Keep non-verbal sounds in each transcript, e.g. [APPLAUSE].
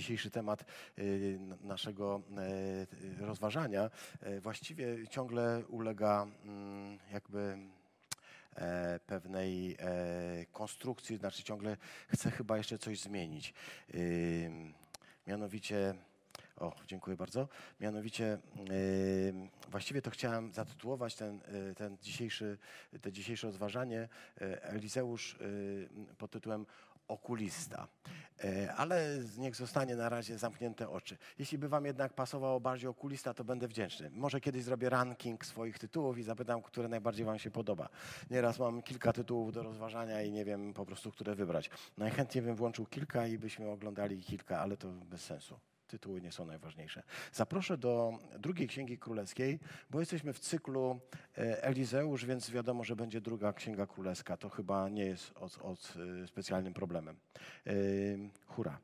Dzisiejszy temat y, naszego y, rozważania y, właściwie ciągle ulega mm, jakby e, pewnej e, konstrukcji, znaczy ciągle chcę chyba jeszcze coś zmienić. Mianowicie o, dziękuję bardzo. Mianowicie właściwie to chciałem zatytułować ten, ten dzisiejszy, te dzisiejsze rozważanie Elizeusz pod tytułem okulista. E, ale niech zostanie na razie zamknięte oczy. Jeśli by Wam jednak pasowało bardziej okulista, to będę wdzięczny. Może kiedyś zrobię ranking swoich tytułów i zapytam, które najbardziej Wam się podoba. Nieraz mam kilka tytułów do rozważania i nie wiem po prostu, które wybrać. Najchętniej bym włączył kilka i byśmy oglądali kilka, ale to bez sensu tytuły nie są najważniejsze. Zaproszę do drugiej Księgi Królewskiej, bo jesteśmy w cyklu e, Elizeusz, więc wiadomo, że będzie druga Księga Królewska. To chyba nie jest od, od e, specjalnym problemem. E, hura.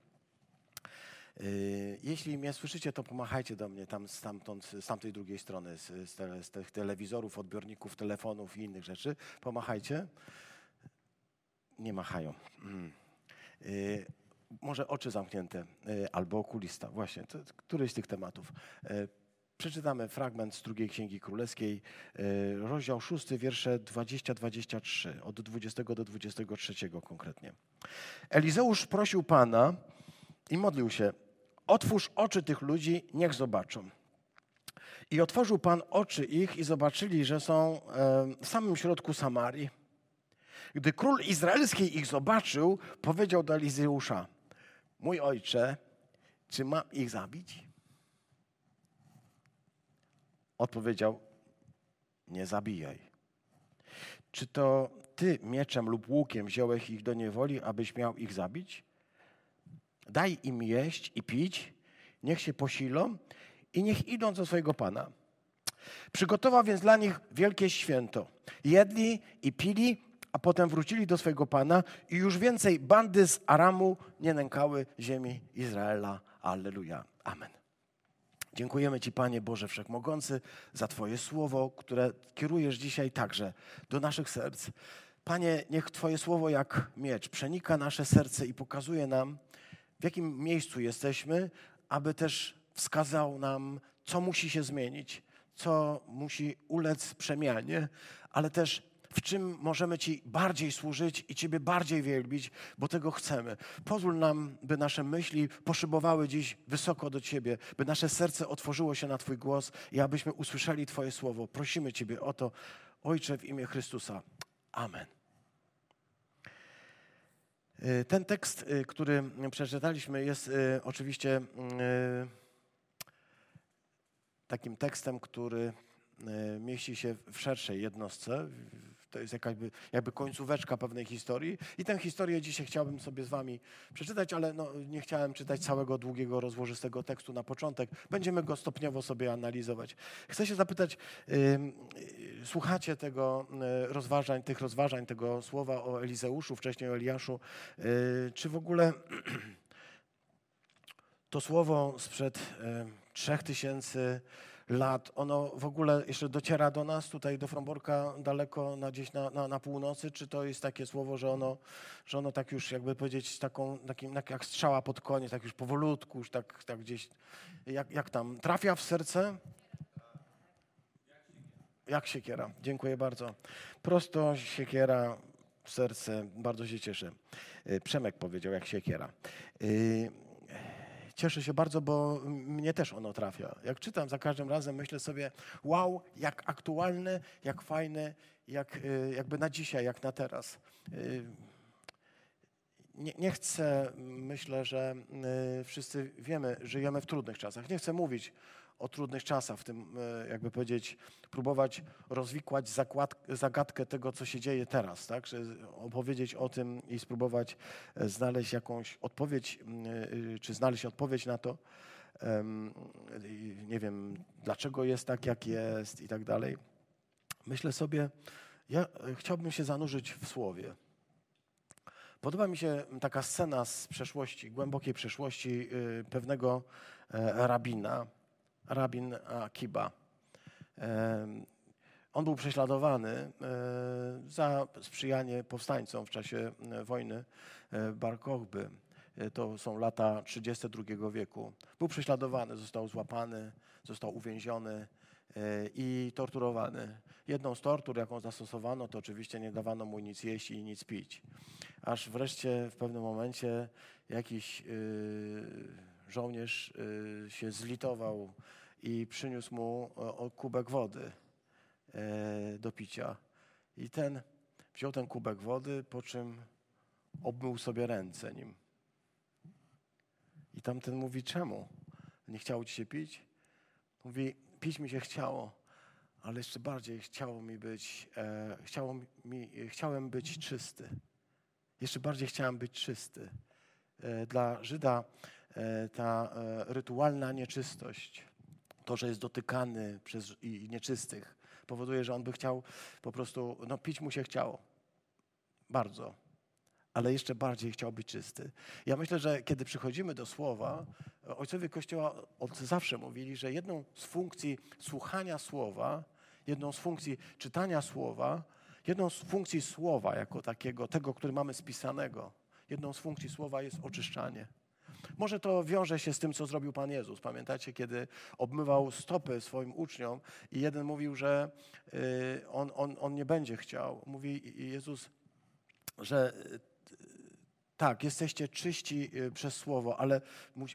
Jeśli mnie słyszycie, to pomachajcie do mnie tam stamtąd, z tamtej drugiej strony, z, z tych telewizorów, odbiorników, telefonów i innych rzeczy. Pomachajcie. Nie machają. Mm może oczy zamknięte e, albo okulista, właśnie, to któryś z tych tematów. E, przeczytamy fragment z drugiej Księgi Królewskiej, e, rozdział 6, wiersze 20-23, od 20 do 23 konkretnie. Elizeusz prosił Pana i modlił się, otwórz oczy tych ludzi, niech zobaczą. I otworzył Pan oczy ich i zobaczyli, że są w samym środku Samarii. Gdy król izraelski ich zobaczył, powiedział do Elizeusza, mój ojcze, czy mam ich zabić? Odpowiedział, nie zabijaj. Czy to ty mieczem lub łukiem wziąłeś ich do niewoli, abyś miał ich zabić? Daj im jeść i pić, niech się posilą i niech idą do swojego Pana. Przygotował więc dla nich wielkie święto. Jedli i pili, a potem wrócili do swojego Pana i już więcej bandy z Aramu nie nękały ziemi Izraela. Alleluja. Amen. Dziękujemy Ci, Panie Boże Wszechmogący, za Twoje słowo, które kierujesz dzisiaj także do naszych serc. Panie, niech Twoje słowo jak miecz przenika nasze serce i pokazuje nam, w jakim miejscu jesteśmy, aby też wskazał nam, co musi się zmienić, co musi ulec przemianie, ale też w czym możemy Ci bardziej służyć i Ciebie bardziej wielbić, bo tego chcemy. Pozwól nam, by nasze myśli poszybowały dziś wysoko do Ciebie, by nasze serce otworzyło się na Twój głos i abyśmy usłyszeli Twoje słowo. Prosimy Ciebie o to, Ojcze, w imię Chrystusa. Amen. Y, ten tekst, y, który przeczytaliśmy, jest y, oczywiście takim tekstem, który mieści się w szerszej jednostce, to jest jakaś jakby końcóweczka pewnej historii. I tę historię dzisiaj chciałbym sobie z wami przeczytać, ale no, nie chciałem czytać całego długiego, rozłożystego tekstu na początek. Będziemy go stopniowo sobie analizować. Chcę się zapytać, yy, słuchacie tego yy, rozważań, tych rozważań, tego słowa o Elizeuszu, wcześniej o Eliaszu, yy, czy w ogóle [CLEARS THROAT] to słowo sprzed trzech tysięcy lat. Ono w ogóle jeszcze dociera do nas, tutaj do Fromborka, daleko na, gdzieś na, na, na północy? Czy to jest takie słowo, że ono, że ono tak już, jakby powiedzieć, taką, takim, tak jak strzała pod koniec, tak już powolutku, już tak, tak gdzieś, jak, jak tam, trafia w serce? Jak siekiera. Dziękuję bardzo. Prosto siekiera w serce. Bardzo się cieszę. Y, Przemek powiedział, jak siekiera. Cieszę się bardzo, bo mnie też ono trafia. Jak czytam za każdym razem, myślę sobie, wow, jak aktualne, jak fajne, jak, y, jakby na dzisiaj, jak na teraz. Y, nie, nie, chcę, myślę, że y, wszyscy wiemy, żyjemy w trudnych czasach. Nie chcę mówić o trudnych czasach, w tym, e, jakby powiedzieć, próbować rozwikłać zakład, zagadkę tego, co się dzieje teraz, tak? Że opowiedzieć o tym i spróbować e, znaleźć jakąś odpowiedź, e, czy znaleźć odpowiedź na to, nie wiem, dlaczego jest tak, jak jest i tak dalej. Myślę sobie, ja chciałbym się zanurzyć w słowie. Podoba mi się taka scena z przeszłości, głębokiej przeszłości pewnego rabina, rabin Akiba. On był prześladowany e, za sprzyjanie powstańcom w czasie e, wojny e, Bar Kochby. To są lata 32 wieku. Był prześladowany, został złapany, został uwięziony i torturowany. Jedną z tortur, jaką zastosowano, to oczywiście nie dawano mu nic jeść i nic pić. Aż wreszcie w pewnym momencie jakiś żołnierz się zlitował i przyniósł mu kubek wody do picia. I ten wziął ten kubek wody, po czym obmył sobie ręce nim. I tamten mówi, czemu? Nie chciało ci się pić? Mówi, pić mi się chciało, ale jeszcze bardziej chciało mi być, e, chciało mi, chciałem być czysty. Jeszcze bardziej chciałem być czysty. E, dla Żyda e, ta e, rytualna nieczystość, to, że jest dotykany przez nieczystych, powoduje, że on by chciał po prostu, no pić mu się chciało. Bardzo. Ale jeszcze bardziej chciał być czysty. Ja myślę, że kiedy przychodzimy do Słowa, ojcowie Kościoła od zawsze mówili, że jedną z funkcji słuchania Słowa, jedną z funkcji czytania Słowa, jedną z funkcji Słowa jako takiego, tego, który mamy spisanego, jedną z funkcji Słowa jest oczyszczanie. Może to wiąże się z tym, co zrobił Pan Jezus. Pamiętacie, kiedy obmywał stopy swoim uczniom i jeden mówił, że y, on, on, on nie będzie chciał. Mówi Jezus, że y, tak, jesteście czyści y, przez słowo, ale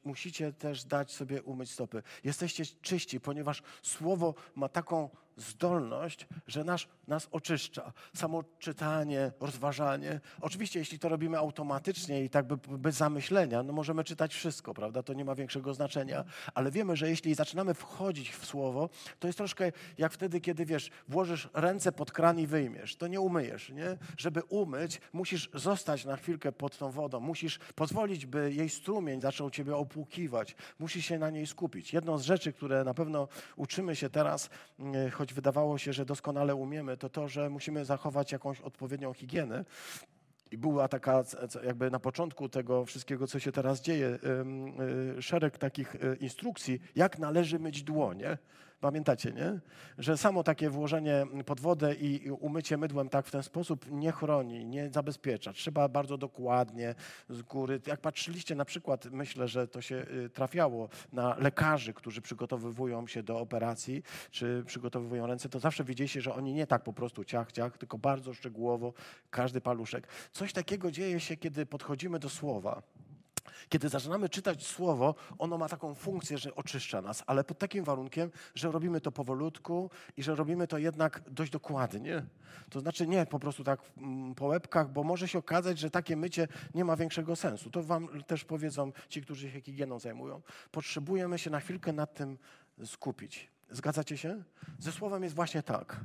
musicie też dać sobie umyć stopy. Jesteście czyści, ponieważ słowo ma taką zdolność, że nas, nas oczyszcza. Samo czytanie, rozważanie. Oczywiście, jeśli to robimy automatycznie i tak bez zamyślenia, no możemy czytać wszystko, prawda? To nie ma większego znaczenia. Ale wiemy, że jeśli zaczynamy wchodzić w słowo, to jest troszkę jak wtedy, kiedy wiesz, włożysz ręce pod kran i wyjmiesz. To nie umyjesz, nie? Żeby umyć, musisz zostać na chwilkę pod tą wodą. Musisz pozwolić, by jej strumień zaczął ciebie opłukiwać. Musisz się na niej skupić. Jedną z rzeczy, które na pewno uczymy się teraz, mm, choć wydawało się, że doskonale umiemy, to to, że musimy zachować jakąś odpowiednią higienę. I była taka, jakby na początku tego wszystkiego, co się teraz dzieje, y, szereg takich y, instrukcji, jak należy myć dłonie. Pamiętacie, nie? Że samo takie włożenie pod wodę i umycie mydłem tak w ten sposób nie chroni, nie zabezpiecza. Trzeba bardzo dokładnie z góry. Jak patrzyliście na przykład, myślę, że to się y, trafiało na lekarzy, którzy przygotowywują się do operacji, czy przygotowują ręce, to zawsze widzieliście, że oni nie tak po prostu ciach, ciach, tylko bardzo szczegółowo każdy paluszek. Coś takiego dzieje się, kiedy podchodzimy do słowa. Kiedy zaczynamy czytać słowo, ono ma taką funkcję, że oczyszcza nas, ale pod takim warunkiem, że robimy to powolutku i że robimy to jednak dość dokładnie. To znaczy nie po prostu tak mm, po łebkach, bo może się okazać, że takie mycie nie ma większego sensu. To wam też powiedzą ci, którzy się higieną zajmują. Potrzebujemy się na chwilkę nad tym skupić. Zgadzacie się? Ze słowem jest właśnie tak.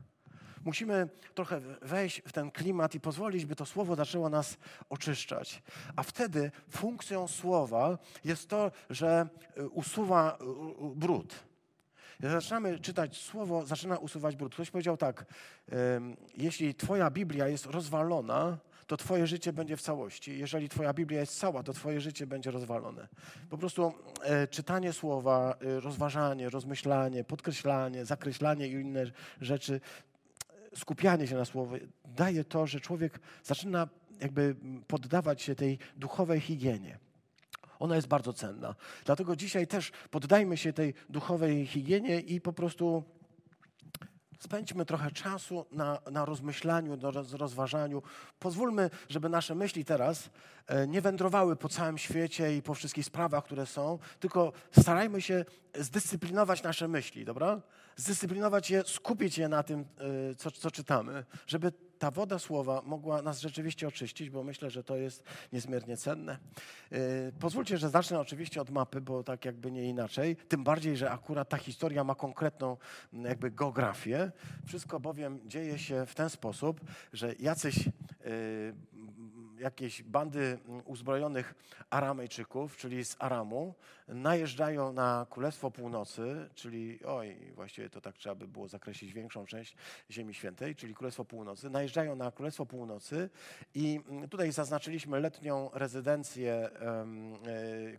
Musimy trochę wejść w ten klimat i pozwolić, by to słowo zaczęło nas oczyszczać. A wtedy funkcją słowa jest to, że y, usuwa y, brud. Zaczynamy czytać słowo, zaczyna usuwać brud. Ktoś powiedział tak, jeśli twoja Biblia jest rozwalona, to twoje życie będzie w całości. Jeżeli twoja Biblia jest cała, to twoje życie będzie rozwalone. Po prostu e, czytanie słowa, e, rozważanie, rozmyślanie, podkreślanie, zakreślanie i inne rzeczy skupianie się na słowie daje to, że człowiek zaczyna jakby poddawać się tej duchowej higienie. Ona jest bardzo cenna. Dlatego dzisiaj też poddajmy się tej duchowej higienie i po prostu spędźmy trochę czasu na, na rozmyślaniu, na rozważaniu. Pozwólmy, żeby nasze myśli teraz e, nie wędrowały po całym świecie i po wszystkich sprawach, które są, tylko starajmy się zdyscyplinować nasze myśli, dobra? Zdyscyplinować je, skupić je na tym, y, co, co czytamy, żeby ta woda słowa mogła nas rzeczywiście oczyścić, bo myślę, że to jest niezmiernie cenne. Y, pozwólcie, że zacznę oczywiście od mapy, bo tak jakby nie inaczej. Tym bardziej, że akurat ta historia ma konkretną jakby geografię. Wszystko bowiem dzieje się w ten sposób, że jacyś y, jakieś bandy uzbrojonych Aramejczyków, czyli z Aramu, najeżdżają na Królestwo Północy, czyli, oj, właściwie to tak trzeba by było zakreślić większą część Ziemi Świętej, czyli Królestwo Północy, najeżdżają na Królestwo Północy i tutaj zaznaczyliśmy letnią rezydencję um,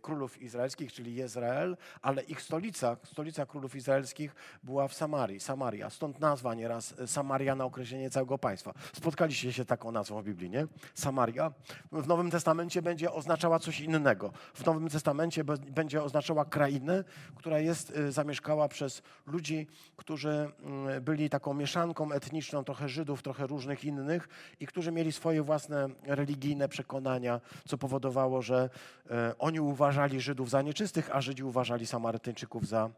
królów izraelskich, czyli Izrael, ale ich stolica, stolica królów izraelskich była w Samarii, Samaria, stąd nazwa nieraz Samaria na określenie całego państwa. Spotkaliście się taką nazwą w Biblii, nie? Samaria W Nowym Testamencie będzie oznaczała coś innego. W Nowym Testamencie będzie oznaczała krainę, która jest y, zamieszkała przez ludzi, którzy mm, byli taką mieszanką etniczną, trochę Żydów, trochę różnych innych i którzy mieli swoje własne religijne przekonania, co powodowało, że e, oni uważali Żydów za nieczystych, a Żydzi uważali Samarytańczyków za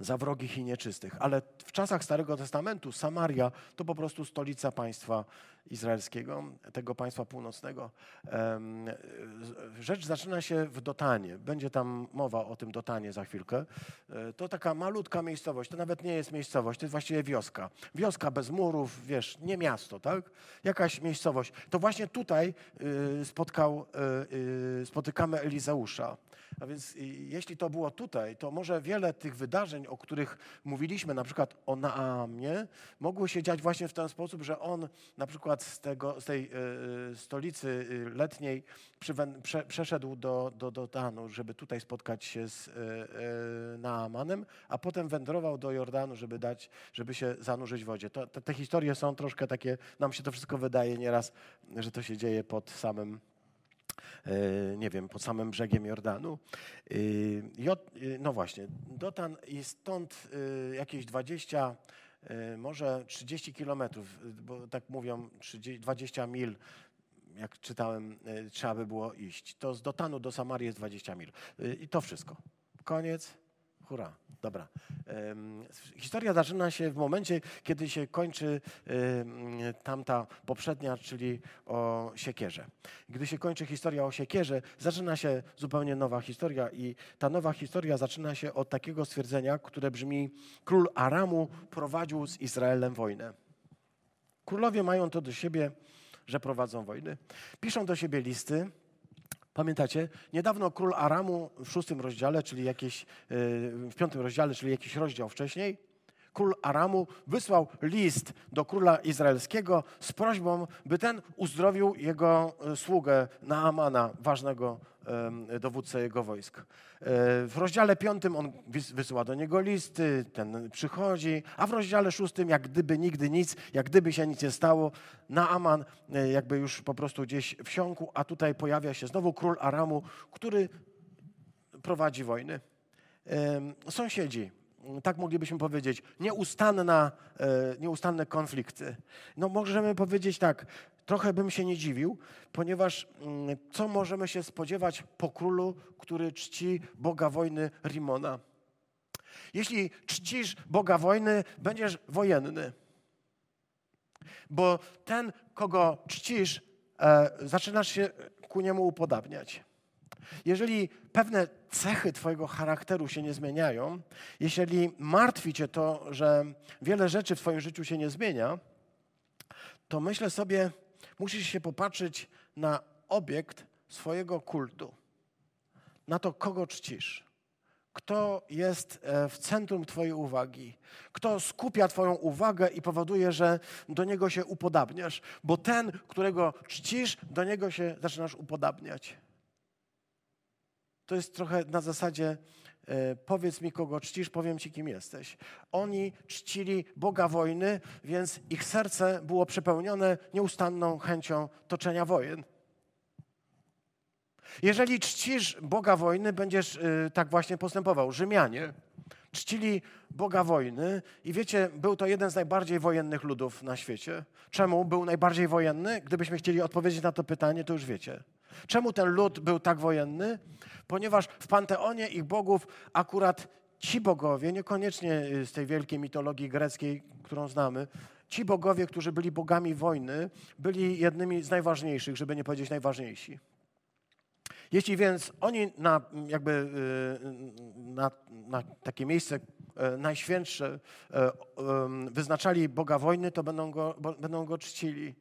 za wrogich i nieczystych. Ale w czasach Starego Testamentu Samaria to po prostu stolica państwa izraelskiego, tego państwa północnego. Rzecz zaczyna się w Dotanie. Będzie tam mowa o tym Dotanie za chwilkę. E, to taka malutka miejscowość. To nawet nie jest miejscowość, to jest właściwie wioska. Wioska bez murów, wiesz, nie miasto, tak? Jakaś miejscowość. To właśnie tutaj y, spotkał, y, y, spotykamy Elizeusza. A więc jeśli to było tutaj, to może wiele tych wydarzeń, o których mówiliśmy, na przykład o Naamie, mogło się dziać właśnie w ten sposób, że on na przykład z, tego, z tej y, stolicy y, letniej prze, przeszedł do, do, do Danu, żeby tutaj spotkać się z y, y, Naamanem, a potem wędrował do Jordanu, żeby dać, żeby się zanurzyć w wodzie. To, te, te historie są troszkę takie, nam się to wszystko wydaje nieraz, że to się dzieje pod samym E, nie wiem, pod samym brzegiem Jordanu. E, e, no właśnie, Dotan i stąd jakieś 20, może 30 kilometrów, bo tak mówią, 20 mil jak czytałem, trzeba by było iść. To z Dotanu do Samarii jest 20 mil. I to wszystko. Koniec. Hurra. Dobra. Historia zaczyna się w momencie, kiedy się kończy tamta poprzednia, czyli o siekierze. Gdy się kończy historia o siekierze, zaczyna się zupełnie nowa historia i ta nowa historia zaczyna się od takiego stwierdzenia, które brzmi król Aramu prowadził z Izraelem wojnę. Królowie mają to do siebie, że prowadzą wojny. Piszą do siebie listy, Pamiętacie? Niedawno król Aramu w szóstym rozdziale, czyli jakieś, e, w piątym rozdziale, czyli jakiś rozdział wcześniej, król Aramu wysłał list do króla izraelskiego z prośbą, by ten uzdrowił jego e, sługę Naamana, ważnego dowódcę jego wojsk. E, w rozdziale piątym on wysyła do niego listy, ten przychodzi, a w rozdziale szóstym, jak gdyby nigdy nic, jak gdyby się nic nie stało, Naaman e, jakby już po prostu gdzieś wsiąkł, a tutaj pojawia się znowu król Aramu, który prowadzi wojny. Sąsiedzi, tak moglibyśmy powiedzieć, nieustanna, e, nieustanne konflikty. No możemy powiedzieć tak, trochę bym się nie dziwił, ponieważ mm, co możemy się spodziewać po królu, który czci Boga wojny Rimona? Jeśli czcisz Boga wojny, będziesz wojenny. Bo ten, kogo czcisz, e, zaczynasz się ku niemu upodabniać. Jeżeli pewne cechy Twojego charakteru się nie zmieniają, jeżeli martwi Cię to, że wiele rzeczy w Twoim życiu się nie zmienia, to myślę sobie, musisz się popatrzeć na obiekt swojego kultu, na to, kogo czcisz. Kto jest e, w centrum Twojej uwagi? Kto skupia Twoją uwagę i powoduje, że do niego się upodabniasz? Bo ten, którego czcisz, do niego się zaczynasz upodabniać. To jest trochę na zasadzie e, powiedz mi, kogo czcisz, powiem ci, kim jesteś. Oni czcili Boga wojny, więc ich serce było przepełnione nieustanną chęcią toczenia wojen. Jeżeli czcisz Boga wojny, będziesz y, tak właśnie postępował. Rzymianie czcili Boga wojny i wiecie, był to jeden z najbardziej wojennych ludów na świecie. Czemu był najbardziej wojenny? Gdybyśmy chcieli odpowiedzieć na to pytanie, to już wiecie. Czemu ten lud był tak wojenny? Ponieważ w panteonie ich bogów akurat ci bogowie, niekoniecznie y, z tej wielkiej mitologii greckiej, którą znamy, ci bogowie, którzy byli bogami wojny, byli jednymi z najważniejszych, żeby nie powiedzieć najważniejsi. Jeśli więc oni na, jakby, y, na, na takie miejsce e, najświętsze e, wyznaczali Boga wojny, to będą go, będą go czcili.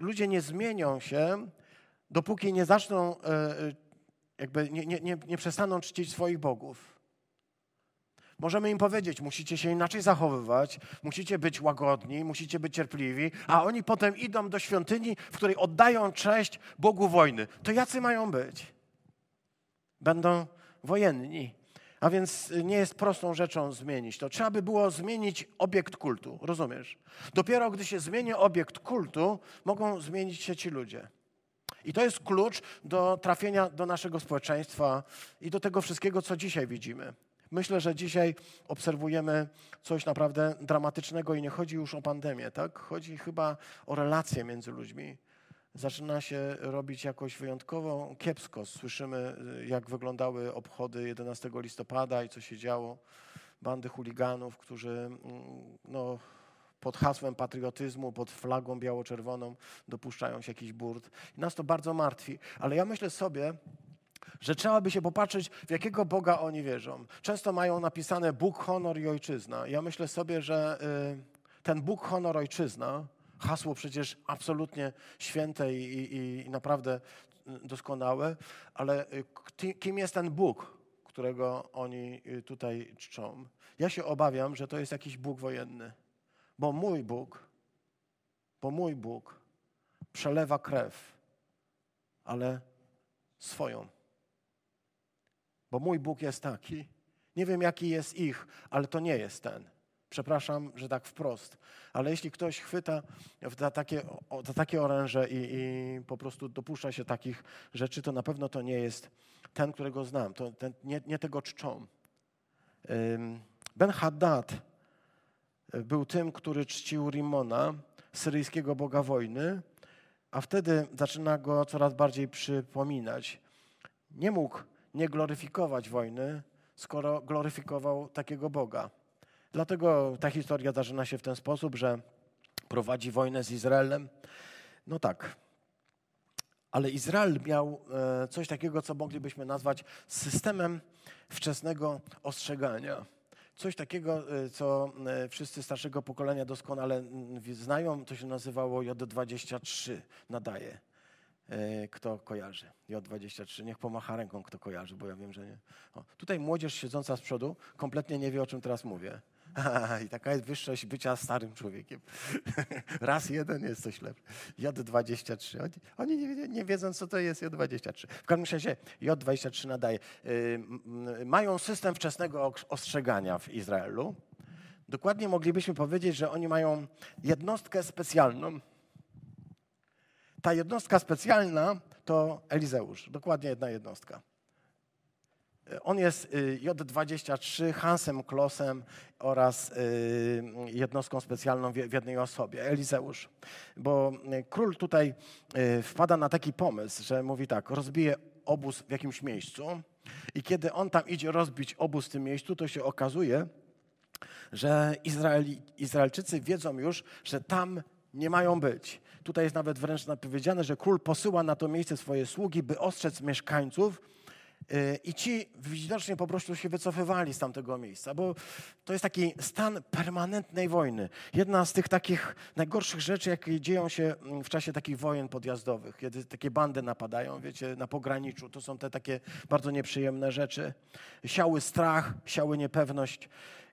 Ludzie nie zmienią się, dopóki nie zaczną, jakby nie, nie, nie, nie przestaną czcić swoich bogów. Możemy im powiedzieć, musicie się inaczej zachowywać, musicie być łagodni, musicie być cierpliwi, a oni potem idą do świątyni, w której oddają cześć Bogu wojny. To jacy mają być? Będą wojenni. A więc nie jest prostą rzeczą zmienić to. Trzeba by było zmienić obiekt kultu, rozumiesz? Dopiero gdy się zmieni obiekt kultu, mogą zmienić się ci ludzie. I to jest klucz do trafienia do naszego społeczeństwa i do tego wszystkiego, co dzisiaj widzimy. Myślę, że dzisiaj obserwujemy coś naprawdę dramatycznego i nie chodzi już o pandemię, tak? Chodzi chyba o relacje między ludźmi. Zaczyna się robić jakoś wyjątkowo kiepsko. Słyszymy, jak wyglądały obchody 11 listopada i co się działo. Bandy chuliganów, którzy mm, no, pod hasłem patriotyzmu, pod flagą biało-czerwoną dopuszczają się jakiś burt. I nas to bardzo martwi. Ale ja myślę sobie, że trzeba by się popatrzeć, w jakiego Boga oni wierzą. Często mają napisane Bóg, honor i ojczyzna. Ja myślę sobie, że y, ten Bóg, honor, ojczyzna, hasło przecież absolutnie święte i, i, i naprawdę doskonałe, ale y, kim jest ten Bóg, którego oni y, tutaj czczą? Ja się obawiam, że to jest jakiś Bóg wojenny, bo mój Bóg, bo mój Bóg przelewa krew, ale swoją. Bo mój Bóg jest taki. Nie wiem, jaki jest ich, ale to nie jest ten. Przepraszam, że tak wprost. Ale jeśli ktoś chwyta za takie, za takie oręże i, i, po prostu dopuszcza się takich rzeczy, to na pewno to nie jest ten, którego znam. To, ten, nie, nie tego czczą. Ben Haddad był tym, który czcił Rimona, syryjskiego boga wojny, a wtedy zaczyna go coraz bardziej przypominać. Nie mógł nie gloryfikować wojny, skoro gloryfikował takiego Boga. Dlatego ta historia zaczyna się w ten sposób, że prowadzi wojnę z Izraelem. No tak. Ale Izrael miał e, coś takiego, co moglibyśmy nazwać systemem wczesnego ostrzegania. Coś takiego, e, co e, wszyscy starszego pokolenia doskonale znają, to się nazywało J23, nadaje. E, kto kojarzy. J23, niech pomacha ręką, kto kojarzy, bo ja wiem, że nie. O, tutaj młodzież siedząca z przodu kompletnie nie wie, o czym teraz mówię. [LAUGHS] I taka jest wyższość bycia starym człowiekiem. [LAUGHS] Raz jeden jest coś lepszy. J23. Oni, oni nie, nie, wiedzą, co to jest J23. W każdym razie J23 nadaje. Yy, mają system wczesnego ostrzegania w Izraelu. Dokładnie moglibyśmy powiedzieć, że oni mają jednostkę specjalną, ta jednostka specjalna to Elizeusz, dokładnie jedna jednostka. On jest y, J23 Hansem Klosem oraz y, jednostką specjalną w jednej osobie, Elizeusz. Bo y, król tutaj wpada na taki pomysł, że mówi tak, rozbije obóz w jakimś miejscu i kiedy on tam idzie rozbić obóz w tym miejscu, to się okazuje, że Izraeli, Izraelczycy wiedzą już, że tam nie mają być. Tutaj jest nawet wręcz napowiedziane, że król posyła na to miejsce swoje sługi, by ostrzec mieszkańców, i ci widocznie po prostu się wycofywali z tamtego miejsca, bo to jest taki stan permanentnej wojny. Jedna z tych takich najgorszych rzeczy, jakie dzieją się mm, w czasie takich wojen podjazdowych, kiedy takie bandy napadają, wiecie, na pograniczu. To są te takie bardzo nieprzyjemne rzeczy. Siały strach, siały niepewność.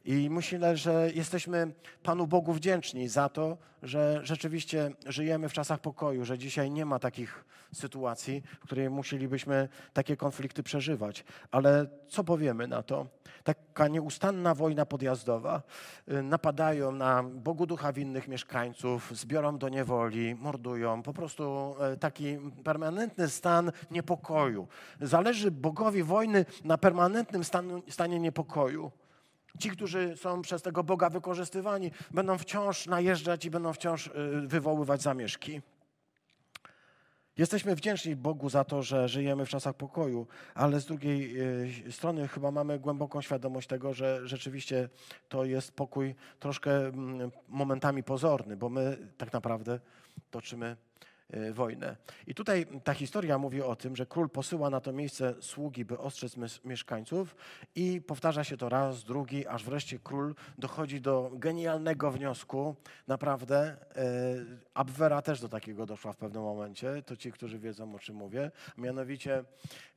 I myślę, że jesteśmy Panu Bogu wdzięczni za to, że rzeczywiście żyjemy w czasach pokoju, że dzisiaj nie ma takich sytuacji, w której musielibyśmy takie konflikty przeżywać. Ale co powiemy na to? Taka nieustanna wojna podjazdowa. Y, napadają na Bogu ducha winnych mieszkańców, zbiorą do niewoli, mordują. Po prostu y, taki permanentny stan niepokoju. Zależy Bogowi wojny na permanentnym stanie niepokoju. Ci, którzy są przez tego Boga wykorzystywani, będą wciąż najeżdżać i będą wciąż y, wywoływać zamieszki. Jesteśmy wdzięczni Bogu za to, że żyjemy w czasach pokoju, ale z drugiej y, strony chyba mamy głęboką świadomość tego, że rzeczywiście to jest pokój troszkę mm, momentami pozorny, bo my tak naprawdę toczymy wojnę. I tutaj ta historia mówi o tym, że król posyła na to miejsce sługi, by ostrzec mieszkańców i powtarza się to raz, drugi, aż wreszcie król dochodzi do genialnego wniosku. Naprawdę y, Abwera też do takiego doszła w pewnym momencie, to ci, którzy wiedzą o czym mówię. Mianowicie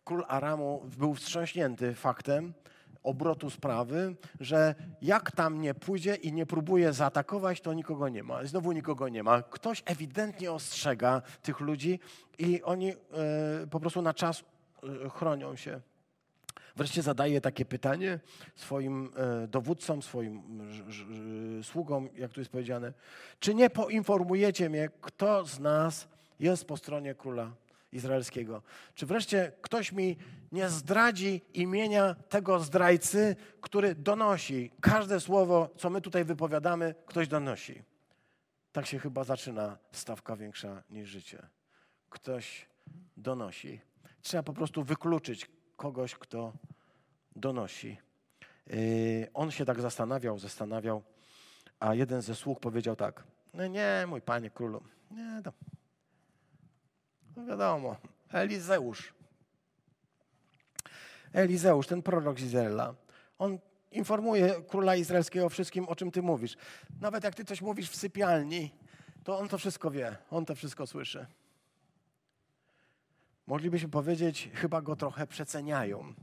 król Aramu był wstrząśnięty faktem, obrotu sprawy, że jak tam nie pójdzie i nie próbuje zaatakować, to nikogo nie ma. Znowu nikogo nie ma. Ktoś ewidentnie ostrzega tych ludzi i oni e, po prostu na czas e, chronią się. Wreszcie zadaje takie pytanie swoim e, dowódcom, swoim sługom, jak tu jest powiedziane, czy nie poinformujecie mnie, kto z nas jest po stronie króla izraelskiego. Czy wreszcie ktoś mi nie zdradzi imienia tego zdrajcy, który donosi każde słowo, co my tutaj wypowiadamy, ktoś donosi. Tak się chyba zaczyna stawka większa niż życie. Ktoś donosi. Trzeba po prostu wykluczyć kogoś, kto donosi. Yy, on się tak zastanawiał, zastanawiał, a jeden ze sług powiedział tak: No nie, mój panie królu, nie, to no wiadomo, Elizeusz. Elizeusz, ten prorok Izraela, on informuje króla izraelskiego o wszystkim, o czym ty mówisz. Nawet jak ty coś mówisz w sypialni, to on to wszystko wie, on to wszystko słyszy. Moglibyśmy powiedzieć, chyba go trochę przeceniają.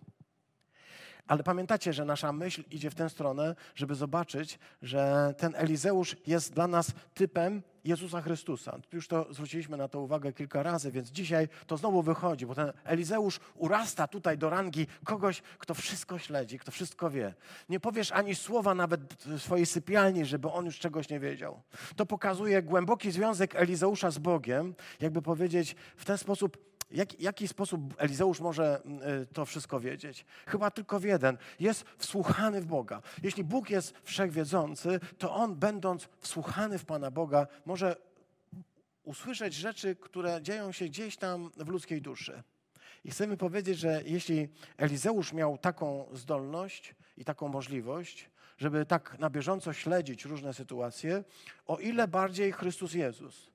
Ale pamiętacie, że nasza myśl idzie w tę stronę, żeby zobaczyć, że ten Elizeusz jest dla nas typem Jezusa Chrystusa. Już to zwróciliśmy na to uwagę kilka razy, więc dzisiaj to znowu wychodzi, bo ten Elizeusz urasta tutaj do rangi kogoś, kto wszystko śledzi, kto wszystko wie. Nie powiesz ani słowa nawet w swojej sypialni, żeby on już czegoś nie wiedział. To pokazuje głęboki związek Elizeusza z Bogiem, jakby powiedzieć w ten sposób jak, jaki sposób Elizeusz może y, to wszystko wiedzieć? Chyba tylko w jeden. Jest wsłuchany w Boga. Jeśli Bóg jest wszechwiedzący, to on, będąc wsłuchany w Pana Boga, może usłyszeć rzeczy, które dzieją się gdzieś tam w ludzkiej duszy. I chcemy powiedzieć, że jeśli Elizeusz miał taką zdolność i taką możliwość, żeby tak na bieżąco śledzić różne sytuacje, o ile bardziej Chrystus Jezus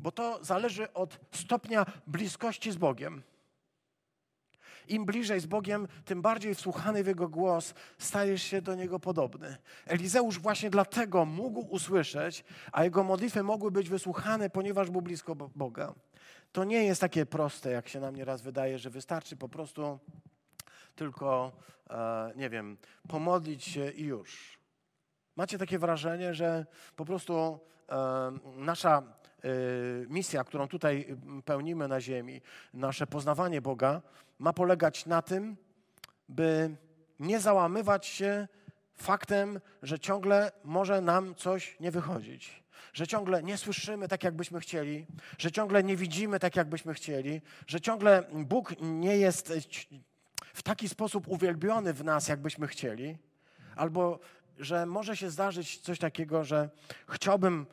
bo to zależy od stopnia bliskości z Bogiem. Im bliżej z Bogiem, tym bardziej wsłuchany w Jego głos, stajesz się do Niego podobny. Elizeusz właśnie dlatego mógł usłyszeć, a jego modlitwy mogły być wysłuchane, ponieważ był blisko Boga. To nie jest takie proste, jak się nam nieraz wydaje, że wystarczy po prostu tylko, e, nie wiem, pomodlić się i już. Macie takie wrażenie, że po prostu e, nasza misja, którą tutaj pełnimy na ziemi, nasze poznawanie Boga, ma polegać na tym, by nie załamywać się faktem, że ciągle może nam coś nie wychodzić. Że ciągle nie słyszymy tak, jakbyśmy chcieli, że ciągle nie widzimy tak, jakbyśmy chcieli, że ciągle Bóg nie jest w taki sposób uwielbiony w nas, jakbyśmy chcieli, albo że może się zdarzyć coś takiego, że chciałbym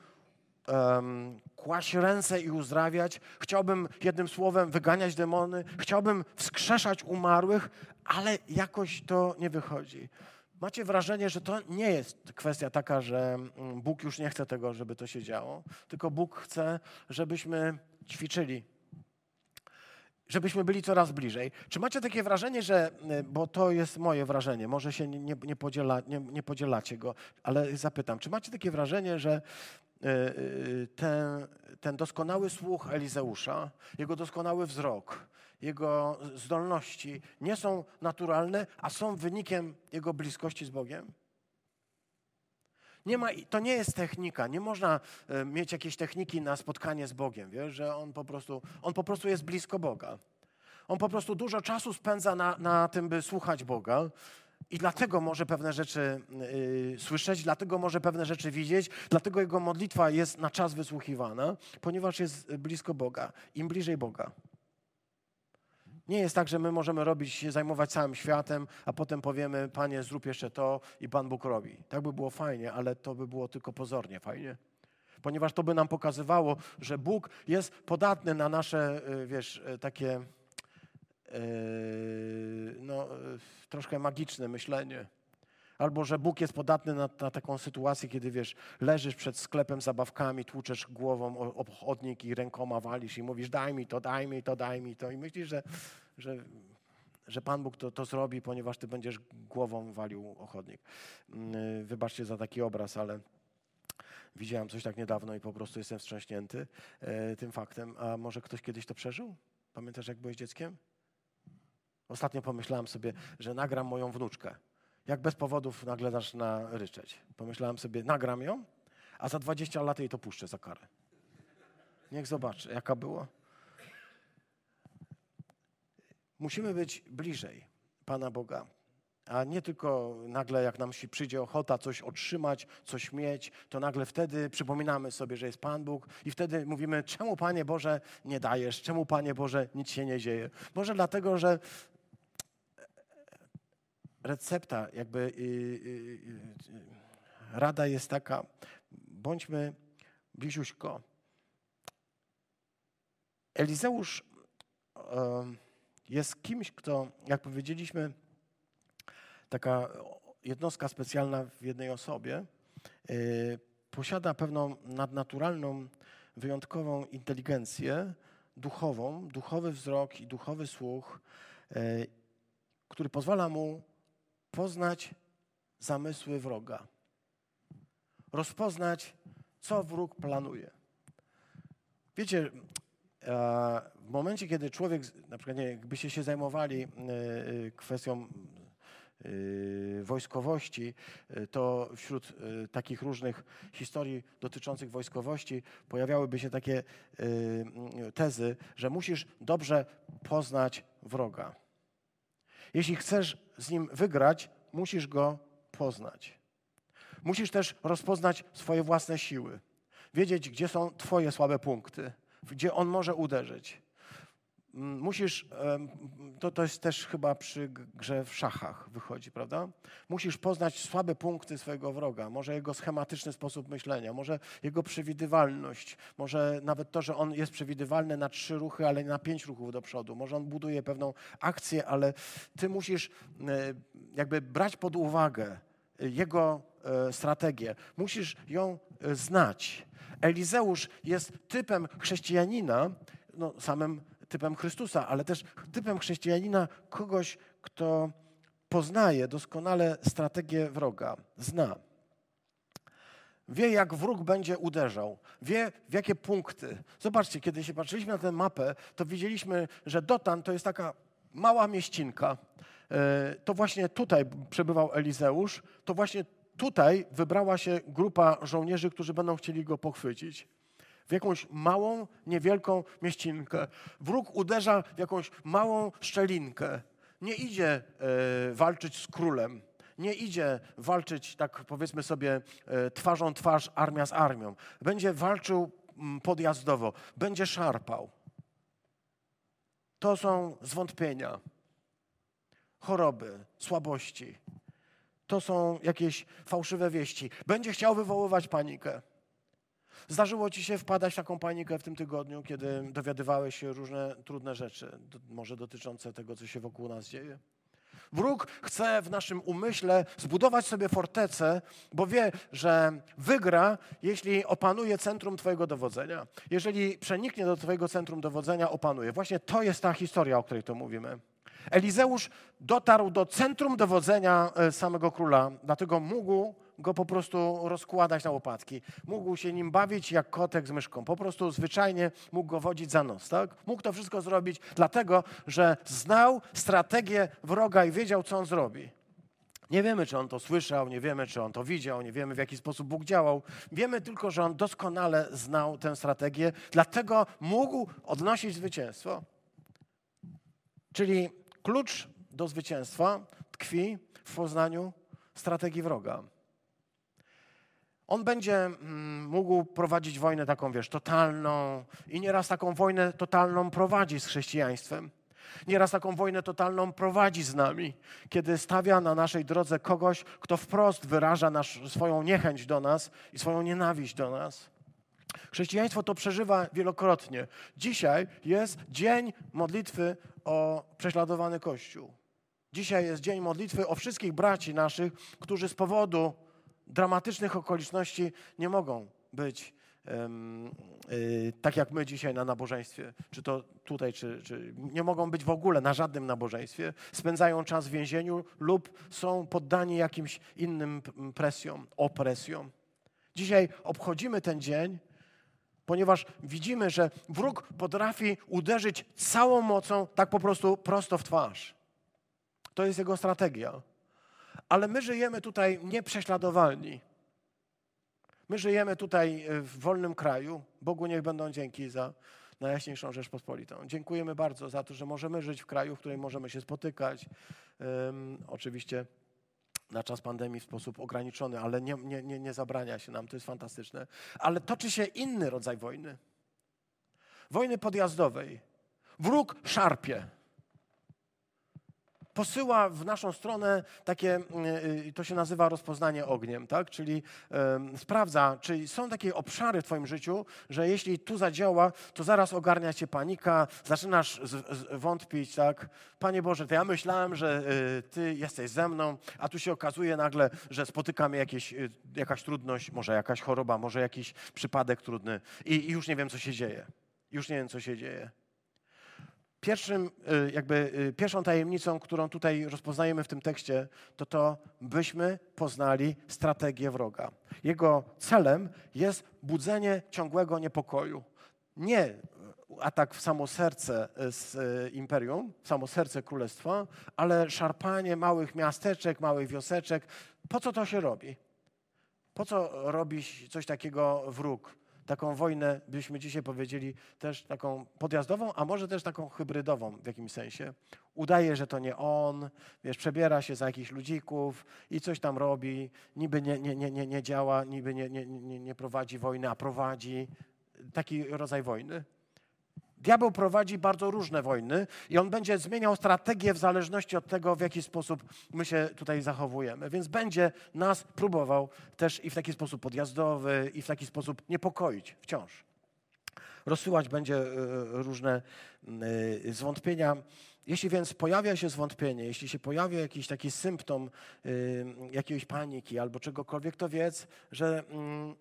um, kłaść ręce i uzdrawiać, chciałbym jednym słowem wyganiać demony, chciałbym wskrzeszać umarłych, ale jakoś to nie wychodzi. Macie wrażenie, że to nie jest kwestia taka, że mm, Bóg już nie chce tego, żeby to się działo, tylko Bóg chce, żebyśmy ćwiczyli żebyśmy byli coraz bliżej. Czy macie takie wrażenie, że, y, bo to jest moje wrażenie, może się nie, nie, podziela, nie, nie podzielacie go, ale zapytam, czy macie takie wrażenie, że ten, ten doskonały słuch Elizeusza, jego doskonały wzrok, jego zdolności nie są naturalne, a są wynikiem jego bliskości z Bogiem? Nie ma, to nie jest technika. Nie można e, mieć jakiejś techniki na spotkanie z Bogiem, wiesz, że on po prostu, on po prostu jest blisko Boga. On po prostu dużo czasu spędza na, na tym, by słuchać Boga. I dlatego może pewne rzeczy yy, słyszeć, dlatego może pewne rzeczy widzieć, dlatego jego modlitwa jest na czas wysłuchiwana, ponieważ jest blisko Boga. Im bliżej Boga, nie jest tak, że my możemy robić, zajmować całym światem, a potem powiemy, Panie, zrób jeszcze to i Pan Bóg robi. Tak by było fajnie, ale to by było tylko pozornie fajnie. Ponieważ to by nam pokazywało, że Bóg jest podatny na nasze, y, wiesz, y, takie no, troszkę magiczne myślenie. Albo że Bóg jest podatny na, na, taką sytuację, kiedy wiesz, leżysz przed sklepem zabawkami, tłuczesz głową o, i rękoma walisz i mówisz daj mi to, daj mi to, daj mi to. I myślisz, że, że, że Pan Bóg to, to zrobi, ponieważ ty będziesz głową walił o. Mm, wybaczcie za taki obraz, ale widziałem coś tak niedawno i po prostu jestem wstrząśnięty e, tym faktem. A może ktoś kiedyś to przeżył? Pamiętasz, jak byłeś dzieckiem? Ostatnio pomyślałem sobie, że nagram moją wnuczkę jak bez powodów nagle zaczyna ryczeć. Pomyślałem sobie, nagram ją, a za 20 lat jej to puszczę za karę. Niech zobaczy, jaka była. Musimy być bliżej Pana Boga. a nie tylko nagle, jak nam się przyjdzie ochota coś otrzymać, coś mieć, to nagle wtedy przypominamy sobie, że jest Pan Bóg i wtedy mówimy, czemu Panie Boże nie dajesz, czemu Panie Boże nic się nie dzieje. Może dlatego, że recepta, jakby yy, yy, yy, rada jest taka, bądźmy bliziuśko. Elizeusz jest kimś, kto, jak powiedzieliśmy, taka jednostka specjalna w jednej osobie, y, posiada pewną nadnaturalną, wyjątkową inteligencję duchową, duchowy wzrok i duchowy słuch, y, który pozwala mu poznać zamysły wroga, rozpoznać, co wróg planuje. Wiecie, w momencie, kiedy człowiek, na przykład, nie, jakbyście się zajmowali y, kwestią Y, wojskowości, to wśród takich różnych historii dotyczących wojskowości pojawiałyby się takie tezy, że musisz dobrze poznać wroga. Jeśli chcesz z nim wygrać, musisz go poznać. Musisz też rozpoznać swoje własne siły, wiedzieć, gdzie są Twoje słabe punkty, gdzie on może uderzyć. Mm, musisz, to, to jest też chyba przy grze w szachach wychodzi, prawda? Musisz poznać słabe punkty swojego wroga, może jego schematyczny sposób myślenia, może jego przewidywalność, może nawet to, że on jest przewidywalny na trzy ruchy, ale na pięć ruchów do przodu, może on buduje pewną akcję, ale ty musisz e, jakby brać pod uwagę jego e, strategię, musisz ją e, znać. Elizeusz jest typem chrześcijanina, no, samym typem Chrystusa, ale też typem chrześcijanina kogoś, kto poznaje doskonale strategię wroga, zna. Wie, jak wróg będzie uderzał, wie, w jakie punkty. Zobaczcie, kiedy się patrzyliśmy na tę mapę, to widzieliśmy, że Dotan to jest taka mała mieścinka. E, to właśnie tutaj przebywał Elizeusz, to właśnie tutaj wybrała się grupa żołnierzy, którzy będą chcieli go pochwycić w jakąś małą, niewielką mieścinkę. Wróg uderza w jakąś małą szczelinkę. Nie idzie e, walczyć z królem. Nie idzie walczyć, tak powiedzmy sobie, e, twarzą twarz, armia z armią. Będzie walczył mm, podjazdowo, będzie szarpał. To są zwątpienia, choroby, słabości. To są jakieś fałszywe wieści. Będzie chciał wywoływać panikę. Zdarzyło ci się wpadać w taką panikę w tym tygodniu, kiedy dowiadywałeś się różne trudne rzeczy, może dotyczące tego, co się wokół nas dzieje? Wróg chce w naszym umyśle zbudować sobie fortecę, bo wie, że wygra, jeśli opanuje centrum Twojego dowodzenia. Jeżeli przeniknie do Twojego centrum dowodzenia, opanuje. Właśnie to jest ta historia, o której to mówimy. Elizeusz dotarł do centrum dowodzenia e, samego króla, dlatego mógł go po prostu rozkładać na łopatki. Mógł się nim bawić jak kotek z myszką. Po prostu zwyczajnie mógł go wodzić za nos. Tak? Mógł to wszystko zrobić, dlatego że znał strategię wroga i wiedział, co on zrobi. Nie wiemy, czy on to słyszał, nie wiemy, czy on to widział, nie wiemy, w jaki sposób Bóg działał. Wiemy tylko, że on doskonale znał tę strategię, dlatego mógł odnosić zwycięstwo. Czyli klucz do zwycięstwa tkwi w poznaniu strategii wroga. On będzie mm, mógł prowadzić wojnę taką, wiesz, totalną i nieraz taką wojnę totalną prowadzi z chrześcijaństwem. Nieraz taką wojnę totalną prowadzi z nami, kiedy stawia na naszej drodze kogoś, kto wprost wyraża nasz, swoją niechęć do nas i swoją nienawiść do nas. Chrześcijaństwo to przeżywa wielokrotnie. Dzisiaj jest dzień modlitwy o prześladowany Kościół. Dzisiaj jest dzień modlitwy o wszystkich braci naszych, którzy z powodu dramatycznych okoliczności nie mogą być y, tak jak my dzisiaj na nabożeństwie, czy to tutaj, czy, czy nie mogą być w ogóle na żadnym nabożeństwie, spędzają czas w więzieniu lub są poddani jakimś innym presjom, opresjom. Dzisiaj obchodzimy ten dzień, ponieważ widzimy, że wróg potrafi uderzyć całą mocą tak po prostu prosto w twarz. To jest jego strategia. Ale my żyjemy tutaj nieprześladowalni. My żyjemy tutaj e, w wolnym kraju. Bogu niech będą dzięki za Najjaśniejszą Rzeczpospolitą. Dziękujemy bardzo za to, że możemy żyć w kraju, w którym możemy się spotykać, Um, oczywiście na czas pandemii w sposób ograniczony, ale nie, nie, nie, nie zabrania się nam, to jest fantastyczne. Ale toczy się inny rodzaj wojny. Wojny podjazdowej. Wróg szarpie posyła w naszą stronę takie, mm, y, to się nazywa rozpoznanie ogniem, tak? czyli um, sprawdza, czy są takie obszary w Twoim życiu, że jeśli tu zadziała, to zaraz ogarnia Cię panika, zaczynasz z, z, wątpić, tak? Panie Boże, to ja myślałem, że y, Ty jesteś ze mną, a tu się okazuje nagle, że spotyka mnie jakieś, y, jakaś trudność, może jakaś choroba, może jakiś przypadek trudny i, i już nie wiem, co się dzieje. Już nie wiem, co się dzieje. Pierwszym, y, jakby y, pierwszą tajemnicą, którą tutaj rozpoznajemy w tym tekście, to to, byśmy poznali strategię wroga. Jego celem jest budzenie ciągłego niepokoju. Nie atak w samo serce y, z imperium, w samo serce królestwa, ale szarpanie małych miasteczek, małych wioseczek. Po co to się robi? Po co robi coś takiego wróg? Taką wojnę, byśmy dzisiaj powiedzieli, też taką podjazdową, a może też taką hybrydową w jakimś sensie. Udaje, że to nie on, wiesz, przebiera się za jakichś ludzików i coś tam robi, niby nie, nie, nie, nie, nie działa, niby nie, nie, nie, nie prowadzi wojny, a prowadzi. Taki rodzaj wojny. Diabeł prowadzi bardzo różne wojny i on będzie zmieniał strategię w zależności od tego, w jaki sposób my się tutaj zachowujemy. Więc będzie nas próbował też i w taki sposób podjazdowy, i w taki sposób niepokoić wciąż. Rozsyłać będzie e, różne e, zwątpienia. Jeśli więc pojawia się zwątpienie, jeśli się pojawia jakiś taki symptom e, jakiejś paniki albo czegokolwiek, to wiedz, że mm,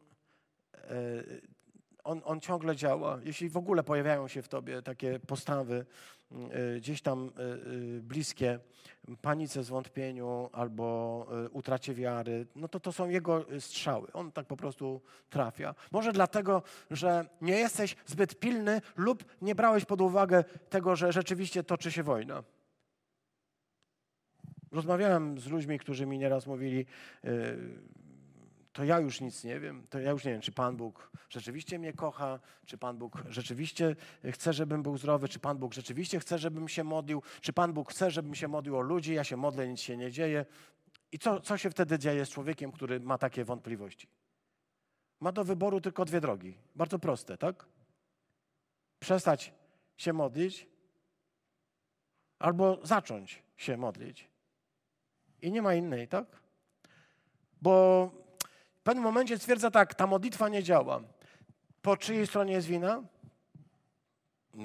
on, on ciągle działa. Jeśli w ogóle pojawiają się w tobie takie postawy y, gdzieś tam y, y, bliskie panice, zwątpieniu albo utracie wiary, no to to są jego strzały. On tak po prostu trafia. Może dlatego, że nie jesteś zbyt pilny lub nie brałeś pod uwagę tego, że rzeczywiście toczy się wojna. Rozmawiałem z ludźmi, którzy mi nieraz mówili, to ja już nic nie wiem, to ja już nie wiem, czy Pan Bóg rzeczywiście mnie kocha, czy Pan Bóg rzeczywiście chce, żebym był zdrowy, czy Pan Bóg rzeczywiście chce, żebym się modlił, czy Pan Bóg chce, żebym się modlił o ludzi, ja się modlę, nic się nie dzieje. I co, co się wtedy dzieje z człowiekiem, który ma takie wątpliwości? Ma do wyboru tylko dwie drogi. Bardzo proste, tak? Przestać się modlić albo zacząć się modlić. I nie ma innej, tak? Bo pewnym momencie stwierdza tak, ta modlitwa nie działa. Po czyjej stronie jest wina?